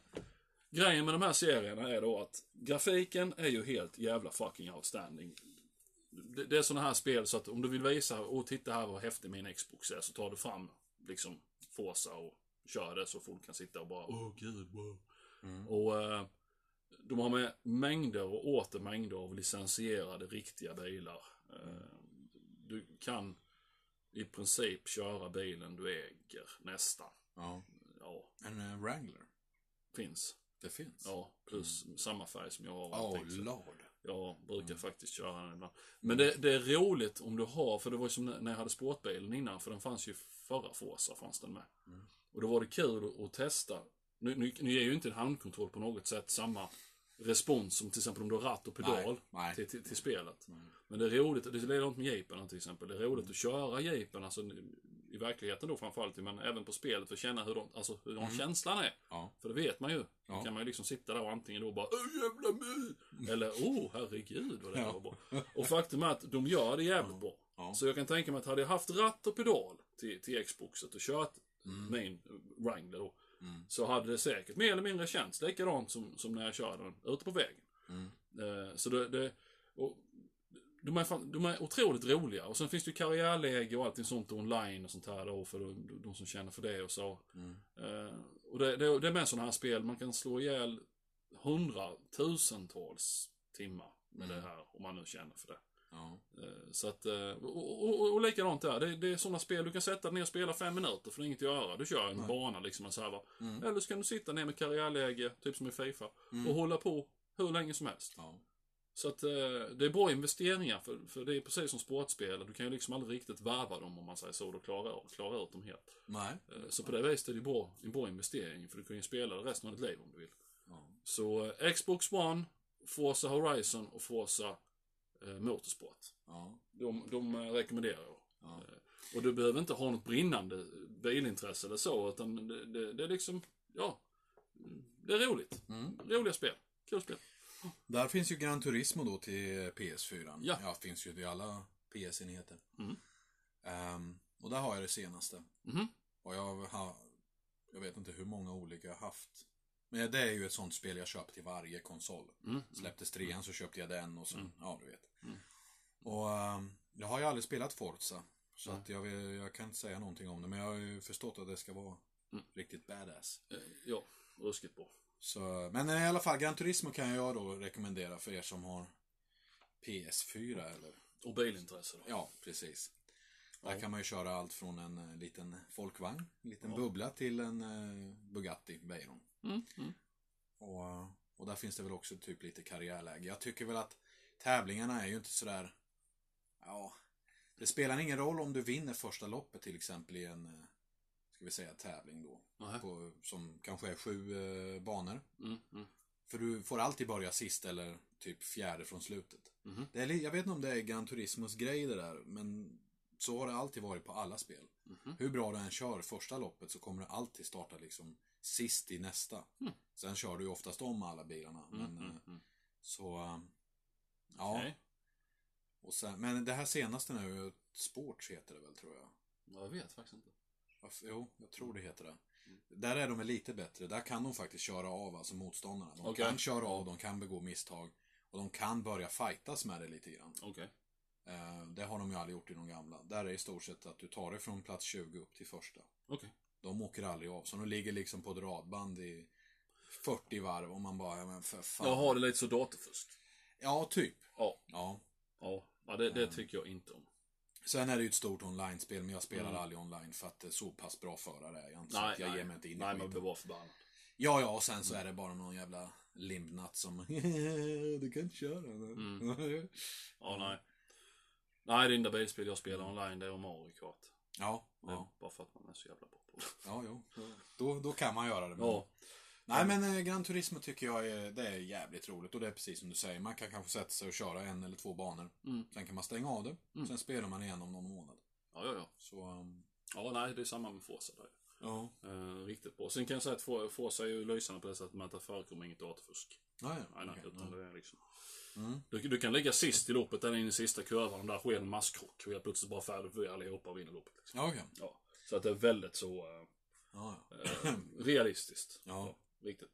grejen med de här serierna är då att grafiken är ju helt jävla fucking outstanding. Det, det är såna här spel så att om du vill visa, och titta här vad häftig min Xbox är, så tar du fram liksom Forza och kör det så folk kan sitta och bara åh gud, wow. Mm. Och eh, de har med mängder och åter mängder av licensierade riktiga bilar. Eh, du kan i princip köra bilen du äger, nästan. Ja. Ja, En uh, Wrangler. finns. Det finns. Ja, plus samma färg som jag har. och Oh, lord. Jag brukar faktiskt köra den ibland. Men det, det är roligt om du har, för det var ju som när jag hade sportbilen innan, för den fanns ju förra Forza fanns den med. Mm. Och då var det kul att, testa. Nu, nu, nu ger ju inte en handkontroll på något sätt samma respons som till exempel om du har ratt och pedal Nej, nej. Till, till, till spelet. Nej. Men det är roligt, det är likadant med jeepen till exempel. Det är roligt att köra jeepen, alltså i verkligheten då framförallt, men även på spelet för att känna hur, de, alltså, hur de känslan är. Ja. För det vet man ju. Då Ja. kan man ju liksom sitta där och antingen då bara Åh jävla my! Eller åh herregud vad det här Ja. var bra. Och faktum är att de gör det jävligt bra. Ja. Så jag kan tänka mig att hade jag haft ratt och pedal till, till Xboxet och kört Mm. min Wrangler då. Mm. Så hade det säkert mer eller mindre känts likadant som, som när jag körde den ute på vägen. Mm. Eh, så det, det och, de, är fan, de är otroligt roliga. Och sen finns det ju karriärläge och allting sånt online och sånt här då för de, de som känner för det och så. Mm. Eh, och det, det, det är med sådana här spel, man kan slå ihjäl hundratusentals timmar med Mm. det här, om man nu känner för det. Ja. Eh, så att, eh, och, och, och, och likadant där, det, det är sådana spel du kan sätta dig ner och spela fem minuter för det är inget att göra. Du kör en Nej. bana liksom, en server. Mm. Eller så kan du sitta ner med karriärläge, typ som i Fifa, Mm. och hålla på hur länge som helst. Ja. Så att eh, det är bra investeringar, för, för det är precis som sportspel. Du kan ju liksom aldrig riktigt värva dem om man säger så, och klara, klara ut dem helt. Nej. Eh, Så på det viset är det bra, en bra investering, för du kan ju spela det resten av ditt liv om du vill. Ja. Så eh, Xbox One, Forza Horizon och Forza eh, Motorsport. Ja. De, de rekommenderar jag. Ja. Och du behöver inte ha något brinnande bilintresse eller så, utan det, det, det är liksom, ja. Det är roligt. Mm. Roliga spel. Kul spel. Där finns ju Gran Turismo då till PS4. Ja. ja finns ju till alla PS-enheter. Mm. Ehm, och där har jag det senaste. Mhm. Och jag har, jag vet inte hur många olika jag haft. Men det är ju ett sånt spel jag köper till varje konsol. Mm. Släpptes trean så köpte jag den och sen, Mm. ja du vet. Mm. Och ehm, jag har ju aldrig spelat Forza. Så att jag, jag kan inte säga någonting om det. Men jag har ju förstått att det ska vara Mm. riktigt badass. Eh, Ja, ruskigt bra. Så, men i alla fall, Gran Turismo kan jag då rekommendera för er som har PS4 eller Och bilintresse då. Ja, precis. Där Ja. kan man ju köra allt från en eh, liten folkvagn, en liten Ja. bubbla till en eh, Bugatti Veyron. Mm. Mm. Och, eh, och där finns det väl också typ lite karriärläge. Jag tycker väl att tävlingarna är ju inte sådär... Ja, det spelar ingen roll om du vinner första loppet till exempel i en, ska vi säga tävling då. På, som kanske är sju eh, banor. Mm. Mm. För du får alltid börja sist eller typ fjärde från slutet. Mhm. Det är, jag vet inte om det är Gran Turismos grej det där, men så har det alltid varit på alla spel. Mhm. Hur bra du än kör första loppet så kommer du alltid starta liksom sist i nästa. Mm. Sen kör du ju oftast om alla bilarna. Mm. Men, Mm. eh, Mm. så, eh, ja. Okej. Och sen, men det här senaste nu, Sports heter det väl tror jag. Ja, Jag vet faktiskt inte. Varför- Jo, jag tror det heter det. Mm. Där är de lite bättre. Där kan de faktiskt köra av, alltså motståndarna. De Okej. kan köra av, de kan begå misstag. Och de kan börja fightas med det lite grann. Okej. Eh, det har de ju aldrig gjort i de gamla. Där är i stort sett att du tar dig från plats 20 upp till första. Okej. De åker aldrig av. Så de ligger liksom på ett radband i 40 varv och man bara, ja men för fan. Jag har det lite så datorfusk. Ja, typ. Ja. Ja. Ja. Ja, det, det tycker jag inte om. Sen är det ju ett stort online-spel, men jag spelar Mm. aldrig online för att är så pass bra förare är jag inte. Nej, jag nej. ger mig inte in i Nej, man bara förbannad. Ja, ja, och sen så är det bara någon jävla limbnatt som Du kan inte köra. Mm. Ja, nej. Nej, det enda bilspel jag spelar online det är Mario Kart. ja, Ja. ja, Bara för att man är så jävla bra på det. ja, jo. Då, då kan man göra det. men- Ja. Nej, men eh, Gran Turismo tycker jag är, det är jävligt roligt. Och det är precis som du säger, man kan kanske sätta sig och köra en eller två banor. Mm. Sen kan man stänga av det. Mm. Sen spelar man igen om någon månad. Ja, ja, ja. Så, um, Ja, nej, det är samma med Forza där. ja. Eh, riktigt bra. Sen kan jag säga att For- Forza är ju lysande på det sättet att det förekommer inget ja. Nej, nej, okej, utan ja. det är liksom... Mm. Du, du kan ligga sist i loppet, där inne i sista kurvan, och där sker en masskrock. Och helt plötsligt bara färdig för allihopa vinner loppet. Liksom. Okej. Ja. Så att det är väldigt så eh, Ja, ja. eh, realistiskt. Ja. Riktigt.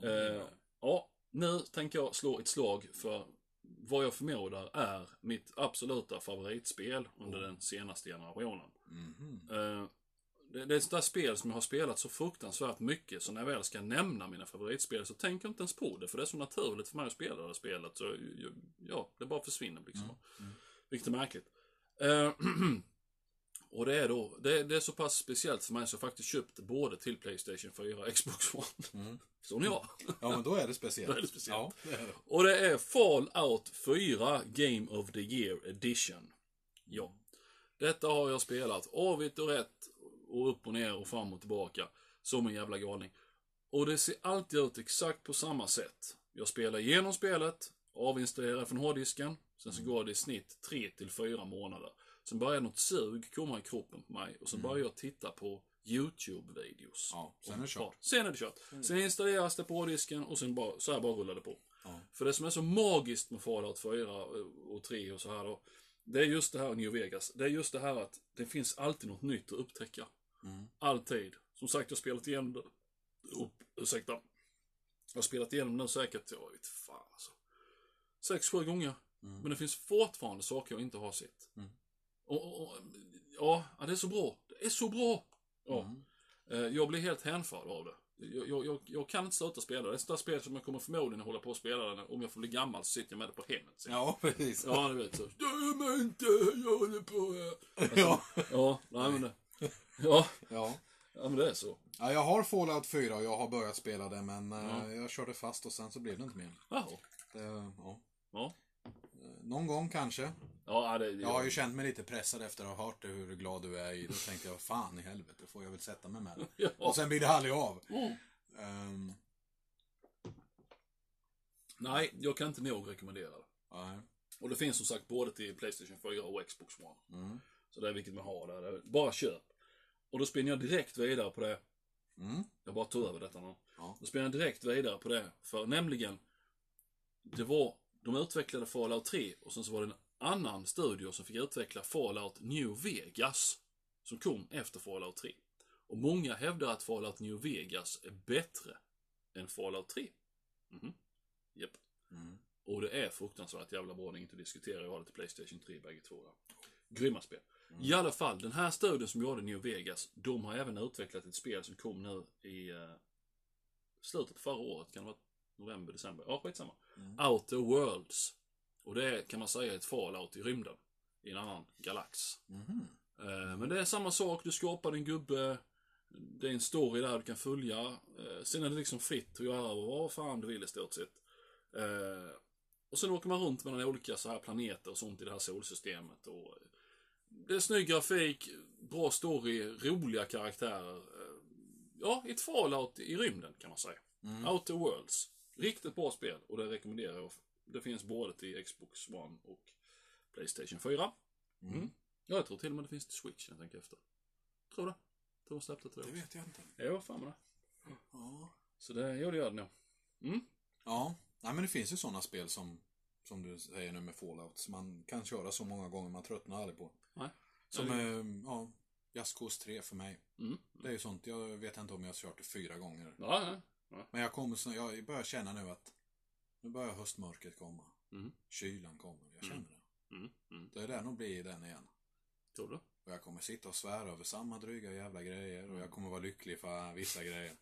Ja, Eh, ja, nu tänker jag slå ett slag för vad jag förmodar är mitt absoluta favoritspel under den senaste generationen. Mhm. Eh, det, det är ett sånt där spel som jag har spelat så fruktansvärt mycket så när jag väl ska nämna mina favoritspel så tänker jag inte ens på det för det är så naturligt för mig att spela det spelet. Så, ja, det bara försvinner liksom. Mm, mm. Vilket är märkligt. Eh, Och det är då, det, det är så pass speciellt för mig så jag faktiskt köpt både till Playstation 4 och Xbox One. Mm. Ni har. Ja, men då är det speciellt. Är det speciellt. Ja, det är det. Och det är Fallout 4 Game of the Year Edition. Ja. Detta har jag spelat avigt och rätt och upp och ner och fram och tillbaka. Som en jävla galning. Och det ser alltid ut exakt på samma sätt. Jag spelar igenom spelet, avinstallerar från hårddisken. Sen så går det i snitt 3 till 4 månader. Sen börjar något sug komma i kroppen på mig och sen börjar jag titta på YouTube-videos. Ja, sen är det kört. Sen är det kört. Sen installeras det på hårddisken och sen bara, så här bara rullar det på. Ja. För det som är så magiskt med Fallout 4 och 3 och så här då. Det är just det här New Vegas. Det är just det här att det finns alltid något nytt att upptäcka. Mm. Alltid. Som sagt, jag har spelat igenom det. Oh, ursäkta. Jag har spelat igenom det säkert, jag vet fan alltså. Sex, sju gånger. Mm. Men det finns fortfarande saker jag inte har sett. Mm. Och, och, ja, det är så bra. Det är så bra! Ja. Mm. Eh, Jag blir helt hänförd av det. Jag, jag, jag, kan inte sluta spela. Det är ett sånt spel som jag kommer förmodligen hålla på att spela det. Om jag får bli gammal så sitter jag med det på hemmet. sen. Ja, precis. Ja, du vet så. Dö mig inte, jag håller på här. Ja. Ja, nej men det. Ja, ja. ja men det är så. Ja, jag har Fallout 4 och jag har börjat spela det men eh, Ja. jag körde fast och sen så blev det inte mer. Jaha. Det, ja. Ja. Eh, Någon gång kanske. Ja, det, Jag har ju känt mig lite pressad efter att ha hört det, hur glad du är i. Då tänkte jag, fan i helvete, får jag väl sätta mig med det. Och sen blir det aldrig av. Mm. Ehm, Nej, jag kan inte nog rekommendera det. nej. Och det finns som sagt både till Playstation 4 och Xbox One. Mm. Så det är vilket man har där. Bara köp. Och då spinner jag direkt vidare på det. Mm. Jag bara tog över detta nu. Ja. Då spinner jag direkt vidare på det. För nämligen, det var, de utvecklade Fallout 3 och sen så var det en annan studio som fick utveckla Fallout New Vegas. Som kom efter Fallout 3. Och många hävdar att Fallout New Vegas är bättre än Fallout 3. Mhm. Japp. Mm. Och det är fruktansvärt jävla bra, det är inget att diskutera. Jag har det till Playstation 3 bägge två. Där. Grymma spel. I alla fall, den här studion som gjorde New Vegas, de har även utvecklat ett spel som kom nu i uh, slutet på förra året. Kan det vara november, december? Ja, skitsamma. Mm. Outer Worlds. Och det är, kan man säga, ett fallout i rymden. I en annan galax. Mhm. Eh, Men det är samma sak, du skapar din gubbe. Det är en story där du kan följa. Eh, Sen är det liksom fritt att göra vad fan du vill i stort sett. Eh, Och sen åker man runt mellan olika så här planeter och sånt i det här solsystemet. Och det är snygg grafik, bra story, roliga karaktärer. Ja, ett fallout i rymden kan man säga. Mm. Outer Worlds. Riktigt bra spel och det rekommenderar jag. Det finns både till Xbox One och Playstation 4. Mm. Ja, jag tror till och med det finns till Switch, jag tänker efter. Tror det. Tror de släppte till Det det. vet jag inte. Ja, fan med det. Ja. Så det, ja, det gör det nog. Mm. Ja. Nej, men det finns ju sådana spel som, som du säger nu med Fallout, som man kan köra så många gånger man tröttnar aldrig på. Nej. Som, Nej. eh, ja, Cause 3 för mig. Mm. Det är ju sånt, jag vet inte om jag har kört det fyra gånger. Ja, ja. Men jag kommer jag börjar känna nu att nu börjar höstmörkret komma. Mm. Kylan kommer, jag känner Mm. det. Mm. Mm. Det är det nog blir den igen. Tror du? Och jag kommer sitta och svära över samma dryga jävla grejer och jag kommer vara lycklig för vissa grejer.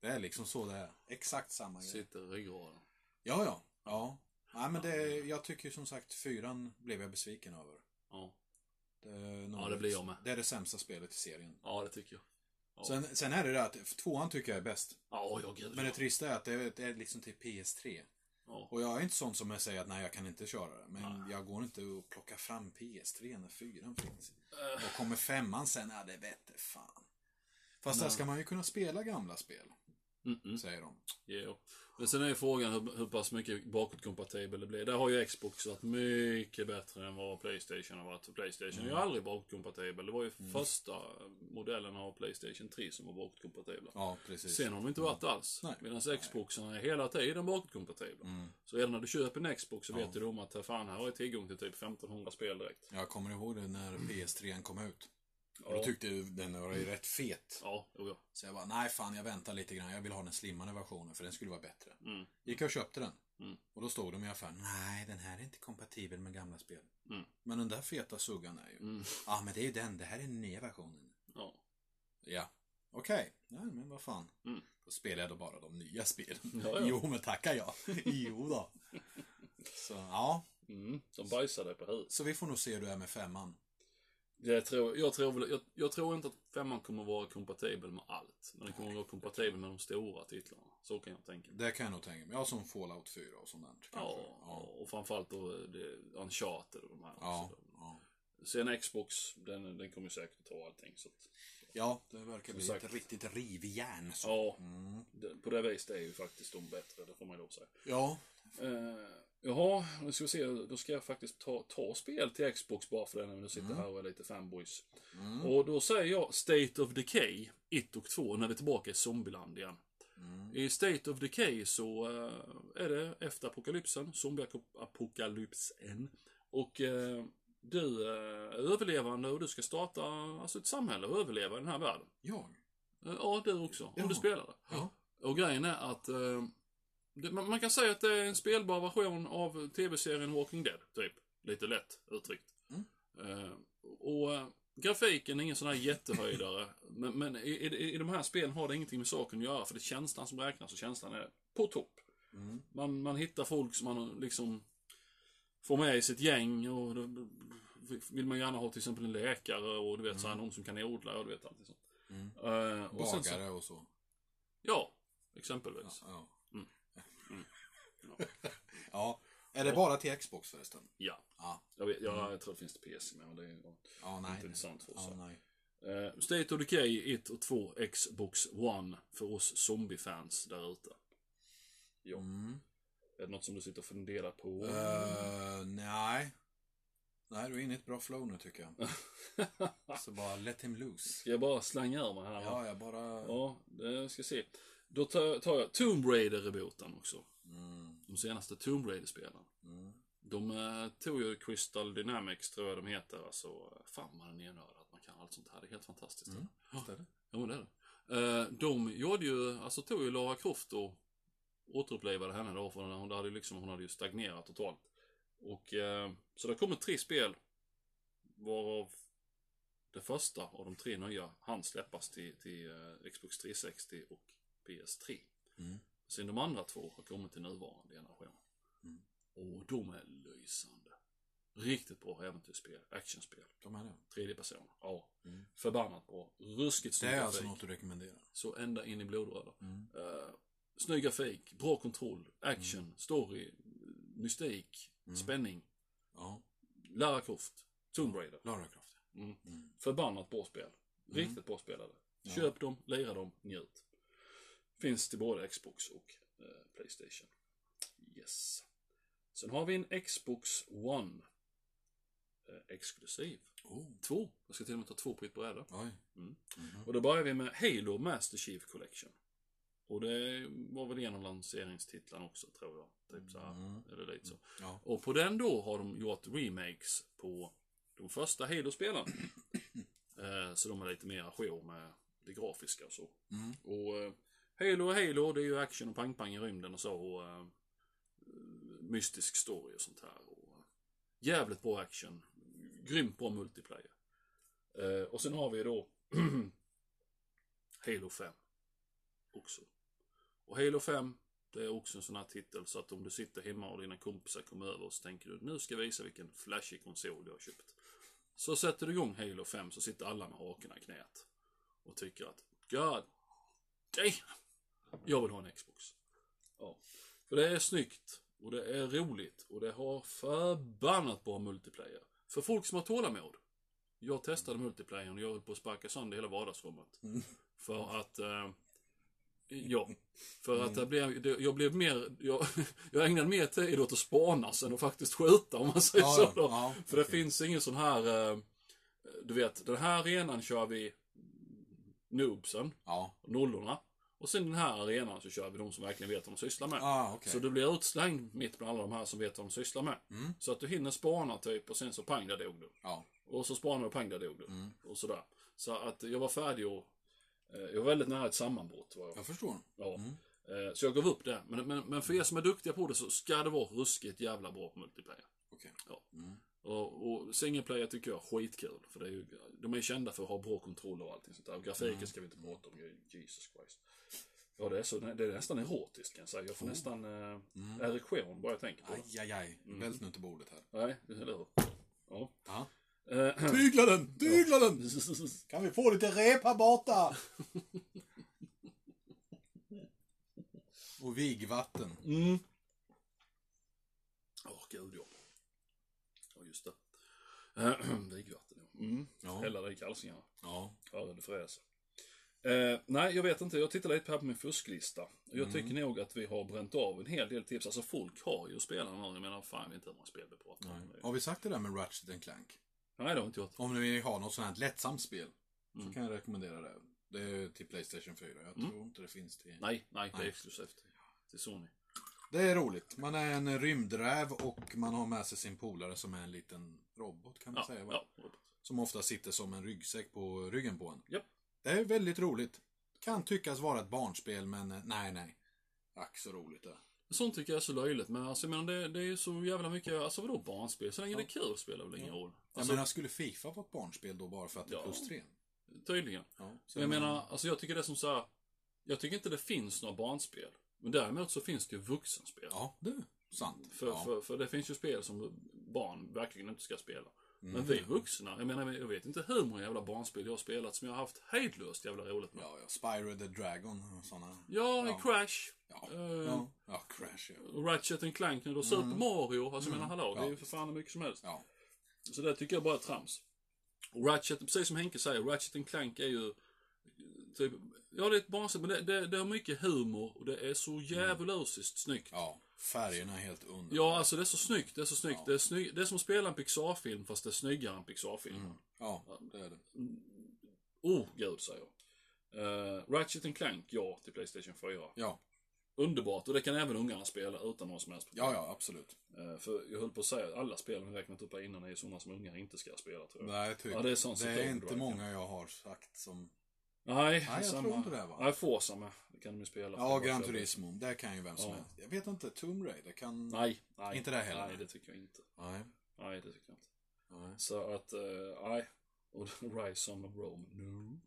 Det är liksom så det är. Exakt samma grej. Sitter i ryggraden. Ja, ja. Ja. Nej, men det, jag tycker som sagt fyran blev jag besviken över. Ja. Det, Ja, det blir jag med. Det är det sämsta spelet i serien. Ja, det tycker jag. Ja. Sen, sen är det det att tvåan tycker jag är bäst. Ja, ja, gud. Men det trista är att det är, det är liksom till PS3. Ja. Och jag är inte sån som jag säger att nej, jag kan inte köra det. Men Nej. jag går inte och plockar fram PS3 när fyran finns. Eh, Och kommer femman sen, ja det vete fan. Fast Nej. där ska man ju kunna spela gamla spel, Mm -mm. säger de. Jo. Men sen är frågan hur, hur pass mycket bakåtkompatibel det blir. Där har ju Xbox varit mycket bättre än vad Playstation har varit. För Playstation är ju aldrig bakåtkompatibel. Det var ju första modellen av Playstation 3 som var bakåtkompatibla. Ja, precis. Sen har de inte varit alls. Nej. Medan Xboxarna är hela tiden bakåtkompatibla. Mm. Så redan när du köper en Xbox så Ja. vet du om att fan, här har jag tillgång till typ 1500 spel direkt. Jag kommer ihåg det när PS3 kom ut. Och då tyckte den var ju rätt fet. Ja, jo, ja. Så jag bara, nej fan jag väntar lite grann. Jag vill ha den slimmade versionen för den skulle vara bättre. Mm. Gick jag och köpte den. Mm. Och då stod de i affären, nej den här är inte kompatibel med gamla spel. Mm. Men den där feta suggan är ju. Ja Mm. ah, men det är ju den, det här är den nya versionen. Ja. Ja. Okej, nej men vad fan. Mm. Då spelar jag då bara de nya spelen. Ja, ja. Jo men tackar jag. jo då. Så ja, Mm. Som bajsade på huvudet. så vi får nog se hur du är med femman. Det tror, jag, tror jag, jag tror inte att femman kommer vara kompatibel med allt. Men den kommer vara kompatibel med de stora titlarna. Så kan jag tänka. Det kan jag nog tänka mig. Ja, som Fallout 4 och sånt där. Ja, ja. och framförallt då det, Uncharted och de här. Ja, också. ja. Sen Xbox, den, den kommer säkert ta allting. Så att, ja, det verkar bli sagt. ett riktigt rivjärn. så. ja, Mm. det, på det viset är ju faktiskt de bättre, det får man ju lov säga. Ja, Uh, jaha, nu ska vi se. Då ska jag faktiskt ta, ta spel till Xbox bara för det när vi nu sitter här och är lite fanboys. Mm. Och då säger jag State of Decay 1 och 2 när vi är tillbaka i Zombieland igen. Mm. I State of Decay så eh, är det efter apokalypsen, zombieapokalypsen. Och eh, du eh, är överlevande och du ska starta alltså ett samhälle och överleva i den här världen. jag. Eh, ja, du också, om Ja. du spelar det. Ja. Och grejen är att eh, det, man, man kan säga att det är en spelbar version av tv-serien Walking Dead, typ. Lite lätt uttryckt. Mm. Eh, och eh, grafiken är ingen sån här jättehöjdare. men men i, i, i de här spelen har det ingenting med saken att göra, för det är känslan som räknas och känslan är på topp. Mm. Man, man hittar folk som man liksom får med i sitt gäng och då då vill man gärna ha till exempel en läkare och du vet så här, någon som kan odla och du vet allt sånt. Mm. Eh, och sen så, Bagare och så. ja, exempelvis. Ja. Mm. Mm. ja. Är det bara till Xbox förresten? Ja. Ja. Jag, vet, jag, jag tror det finns till PC med, men det är Ja, nej. inte intressant för oss. Ja, nej. Eh, State of Decay 1 och 2 Xbox One för oss zombiefans där ute. Ja. Mm. Är det något som du sitter och funderar på? Eh, nej. Nej, du är inne i ett bra flow nu tycker jag. Så bara let him loose. Ska jag bara slänga ur mig här? Ja, jag bara... Ja, det ska se. Då tar, jag Tomb Raider-rebooten också. Mm. De senaste Tomb Raider-spelen. Mm. De eh, tog ju Crystal Dynamics, tror jag de heter. Alltså, fan den är nörd att man kan allt sånt här. Det är helt fantastiskt. Mm. Ja, Visst är det? ja, men det är det. Eh, de gjorde ju, alltså tog ju Lara Croft och återupplivade henne då. För hon hade liksom, hon hade ju stagnerat totalt. Och, eh, så det kommer tre spel. Varav det första av de tre nya hann släppas till, till eh, Xbox 360 och PS3. Mm. Sen de andra två har kommit till nuvarande generation. Mm. Och de är lysande. Riktigt bra äventyrsspel, actionspel. De är det. Tredje person. Ja. Mm. Förbannat bra. Ruskigt Det snygg är grafik. alltså något du rekommenderar? Så ända in i blodröda. Mm. Uh, snygg grafik, bra kontroll, action, story, mystik, Mm. spänning. Ja. Lara Croft, Tomb Raider. Lara Croft. Mm. Mm. Förbannat bra spel. Riktigt bra spelare. Ja. Köp dem, lira dem, njut. Finns till både Xbox och eh, Playstation. Yes. Sen har vi en Xbox One. Eh, exklusiv. Oh. Två. Jag ska till och med ta två på ett bräde. Oj. Mm. Mhm. Och då börjar vi med Halo Master Chief Collection. Och det var väl en av lanseringstitlarna också, tror jag. Typ så här. Mm. Eller lite så. Ja. Och på den då har de gjort remakes på de första Halo-spelen. eh, så de är lite mer ajour med det grafiska och så. Mm. Och eh, Halo och Halo, det är ju action och pang-pang i rymden och så. Och, uh, mystisk story och sånt här. Och, uh, jävligt bra action. Grymt bra multiplayer. Uh, och sen har vi då Halo 5. Också. Och Halo 5, det är också en sån här titel så att om du sitter hemma och dina kompisar kommer över och så tänker du nu ska jag visa vilken flashig konsol jag har köpt. Så sätter du igång Halo 5 så sitter alla med hakorna i knät. Och tycker att God damn! Jag vill ha en Xbox. Ja. För det är snyggt. Och det är roligt. Och det har förbannat bra multiplayer. För folk som har tålamod. Jag testade multiplayern och jag höll på att sparka sönder hela vardagsrummet. Mm. För att... Eh, ja. För att det blev, det, jag blev mer... Jag, jag ägnade mer tid åt att spana sen att faktiskt skjuta om man säger Ja, så. Då. ja, För det okej. finns ingen sån här... Eh, du vet, den här arenan kör vi noobsen, Ja. nollorna. Och sen den här arenan så kör vi de som verkligen vet vad de sysslar med. Ah, okej. Så du blir utslängd mitt bland alla de här som vet vad de sysslar med. Mm. Så att du hinner spana typ och sen så pang, där dog du. Ja. Och så spanar du och pang, där dog du. Mm. Och sådär. Så att jag var färdig och... Eh, jag var väldigt nära ett sammanbrott. Var jag. Jag förstår. Ja. Mm. Eh, så jag gav upp det. Men, men, men för er som är duktiga på det så ska det vara ruskigt jävla bra på multiplayer. Okej. Ja. Mm. Och, och single player tycker jag är skitkul. För det är ju, de är ju kända för att ha bra kontroll och allting sånt där. Och grafiken Mm. ska vi inte prata om. Jesus Christ. Ja, det är, så, det är nästan erotiskt kan jag säga. Jag får Oh. nästan eh, Mm. erektion bara jag tänker på det. Aj, aj, aj. Mm. Vält nu inte bordet här. Nej, eller hur? Ja. Ja. Eh, Tygla den! Tygla den! Kan vi få lite rep här borta? Och vigvatten. Mm. Åh, gud ja. Ja, just det. Vigvatten, ja. Mm. Ja. Hälla det i kalsingarna. Ja. Höra det fräsa. Eh, nej, jag vet inte. Jag tittar lite här på min fusklista. Jag tycker nog att vi har bränt av en hel del tips. Alltså folk har ju spelat nu. Jag menar, fan jag vet inte hur många spel vi pratar om. Har vi sagt det där med Ratchet Clank? Nej, det har vi inte gjort. Om ni vill ha något sånt här lättsamt spel. Mm. Så kan jag rekommendera det. Det är till Playstation 4. Jag tror inte det finns till... Nej, nej, det är exklusivt. Till Sony. Det är roligt. Man är en rymdräv och man har med sig sin polare som är en liten robot kan man Ja, säga. Va? ja. Som ofta sitter som en ryggsäck på ryggen på en. Japp. Det är väldigt roligt. Kan tyckas vara ett barnspel men eh, nej, nej. Ack så roligt det. Sånt tycker jag är så löjligt. Men alltså, jag menar, det, det är ju så jävla mycket, alltså vadå barnspel? Så länge det är kul spelar väl ingen roll. Jag Alltså, menar, skulle Fifa vara ett barnspel då bara för att det är Ja. plus tre? tydligen. Ja. Jag menar, alltså jag tycker det är som så här, Jag tycker inte det finns några barnspel. Men däremot så finns det ju vuxenspel. Ja, det är sant. För, ja. för, för det finns ju spel som barn verkligen inte ska spela. Mm. Men vi vuxna, jag menar, jag vet inte hur många jävla barnspel jag har spelat som jag har haft hejdlöst jävla roligt med. Ja, ja. Spyro the Dragon och sådana. Ja, Ja. Crash. Ja. eh, Ja. ja, Crash ja. Ratchet and Clank nu då, Super Mario. Alltså jag menar, hallå, det är ju Mm. Ja. för fan hur mycket som helst. Ja. Så det tycker jag bara är trams. Och Ratchet, precis som Henke säger, Ratchet and Clank är ju typ, ja det är ett barnspel, men det, det, det har mycket humor och det är så djävulusiskt snyggt. Ja. Färgerna är helt underbara. Ja, alltså det är så snyggt, det är så snyggt. Ja. Det, är snygg, det är som att spela en Pixar-film fast det är snyggare än Pixar-filmen. Mm. Ja, det är det. Oh, gud säger jag. Uh, Ratchet and Clank, ja, till Playstation 4. Ja. Underbart, och det kan även ungarna spela utan någon som helst problem. Ja, ja, absolut. Eh, för jag höll på att säga att alla spel vi räknat upp här innan är sådana som ungar inte ska spela tror jag. Nej, typ. Ja, det är sånt det är inte många jag har sagt som... Nej, jag samma. tror inte det, va? Nej, Forza med. Det kan de ju spela. Ja, Gran Turismo. Det kan ju vem som Ja. helst. Jag vet inte, Tomb Raider kan... Nej, nej. Inte det heller. Nej, det tycker jag inte. Nej. Nej, det tycker jag inte. Nej. Så att, eh, nej. Och Rise of Rome, no.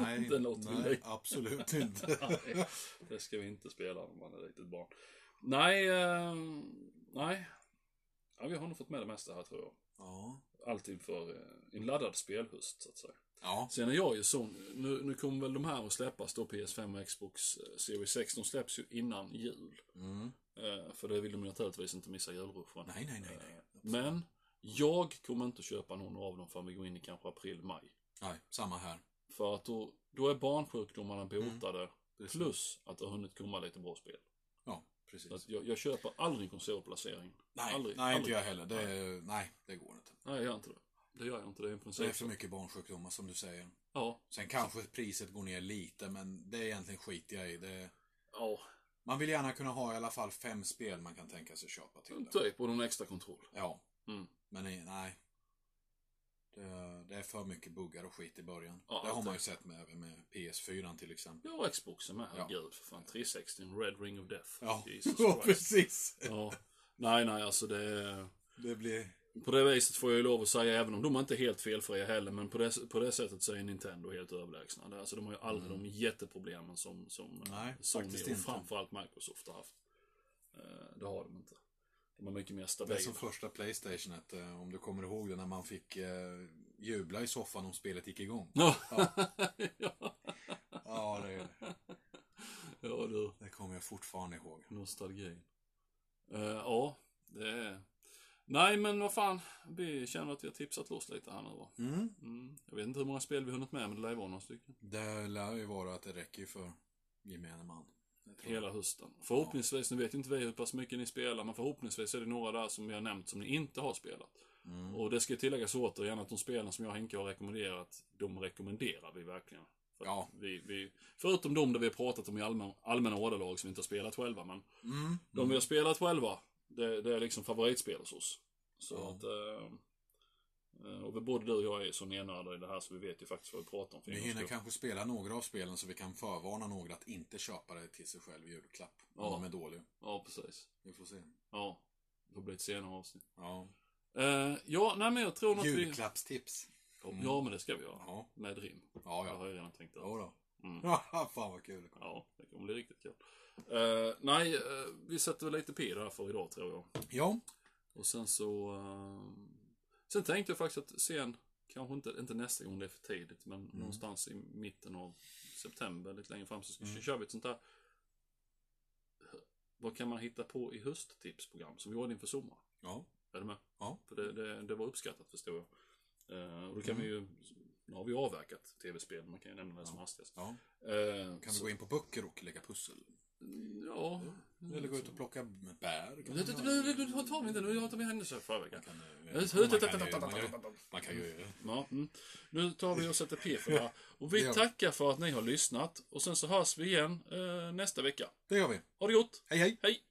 Nej, Det låter nej löjligt. absolut inte. nej, det ska vi inte spela om man är riktigt barn. Nej, eh, nej. Ja, vi har nog fått med det mesta här tror jag. ja. Alltid för eh, en laddad spelhöst så att säga. Ja. Sen är jag ju sån, nu, nu kommer väl de här att släppas då, PS5 och Xbox eh, Series 6, de släpps ju innan jul. Mm. Eh, för det vill de ju naturligtvis inte missa julruschen. Nej, nej, nej. nej. Men jag kommer inte köpa någon av dem förrän vi går in i kanske april, maj. Nej, samma här. För att då, då är barnsjukdomarna botade. Mm. Plus att det har hunnit komma lite bra spel. Precis. att jag, jag köper aldrig konsolplacering. Nej, aldrig, nej aldrig. inte jag heller. Det, är- nej, det går inte. Nej, jag gör inte det. Det gör jag inte. Det är en Det är för mycket barnsjukdomar som du säger. Ja. Sen kanske priset går ner lite, men det är egentligen skit jag i. Det, Ja, man vill gärna kunna ha i alla fall fem spel man kan tänka sig köpa till det. typ. Och någon extra kontroll. Ja, Mm. men nej. nej. Det, det är för mycket buggar och skit i början. Ja, det har man ju alltid. sett med, även med PS4 till exempel. Ja, och Xboxen med. Ja. Herregud, för fan. 360, en Red Ring of Death. Ja, ja precis. Ja. Nej, nej, alltså det. Det blir... På det viset får jag ju lov att säga, även om de inte är helt felfria heller, men på det, på det sättet så är Nintendo helt överlägsna. Alltså de har ju aldrig de jätteproblemen som, som Mm. Nej, Sony och framförallt Microsoft har haft. Eh, Det har de inte. De är mycket mer Det är stabila. som första Playstationet, eh, om du kommer ihåg det, när man fick eh, jubla i soffan om spelet gick igång. Ja. Ja. ja. Ja, det, ja, du. det kommer jag fortfarande ihåg. Nostalgin. Eh, ja, det är... Nej, men vad fan. Vi känner att vi har tipsat loss lite här nu va? Mm. Mm. Jag vet inte hur många spel vi hunnit med, men det lär ju vara några stycken. Det lär ju vara att det räcker för gemene man. Hela hösten. Förhoppningsvis, nu vet inte vi hur pass mycket ni spelar, men förhoppningsvis är det några där som vi har nämnt som ni inte har spelat. Mm. Och det ska tilläggas återigen att de spelen som jag och Henke har rekommenderat, de rekommenderar vi verkligen. För Ja. Vi, vi, förutom de där vi har pratat om i allmän, allmänna ordalag som vi inte har spelat själva, men Mm. de vi har spelat själva, det, det är liksom favoritspel hos oss. Så Ja. att... Eh, och vi- både du och jag är så nenörda i det här så vi vet ju faktiskt vad vi pratar om. Vi hinner kanske spela några av spelen så vi kan förvarna några att inte köpa det till sig själv i julklapp. Om Ja. de är dåliga. Ja, precis. Vi får se. Ja. Det får bli ett senare avsnitt. Ja. Eh, ja, nej men jag tror nog att vi... Julklappstips. Mm. Ja, men det ska vi göra. Ja. Med rim. Ja, Det har ja. jag redan tänkt ut. Ja då. Mm. Fan vad kul det kommer. Ja, det kommer bli riktigt kul. Eh, nej, eh, vi sätter väl lite P där för idag tror jag. Ja. Och sen så... sen tänkte jag faktiskt att se en kanske inte, inte nästa gång det är för tidigt, men Mm. någonstans i mitten av september, lite längre fram, så ska, Mm. kör vi ett sånt där vad kan man hitta på i hösttipsprogram som vi gjorde inför sommaren? Ja. Är du med? Ja. För det, det, det var uppskattat förstår jag. Eh, och då kan Mm. vi ju, nu har vi avverkat tv-spel, man kan ju nämna det som Ja. hastigast. ja. Eh, Kan vi så- gå in på böcker och lägga pussel? Ja. Eller gå ut och plocka bär? Tar vi inte nu, jag tar med händelser förra veckan. Man kan, ju-. Ja, mm. Nu tar vi och sätter P för det här. Och vi tackar för att ni har lyssnat. Och sen så hörs vi igen eh, nästa vecka. Det gör vi. Ha det gott! Hej hej! Hej!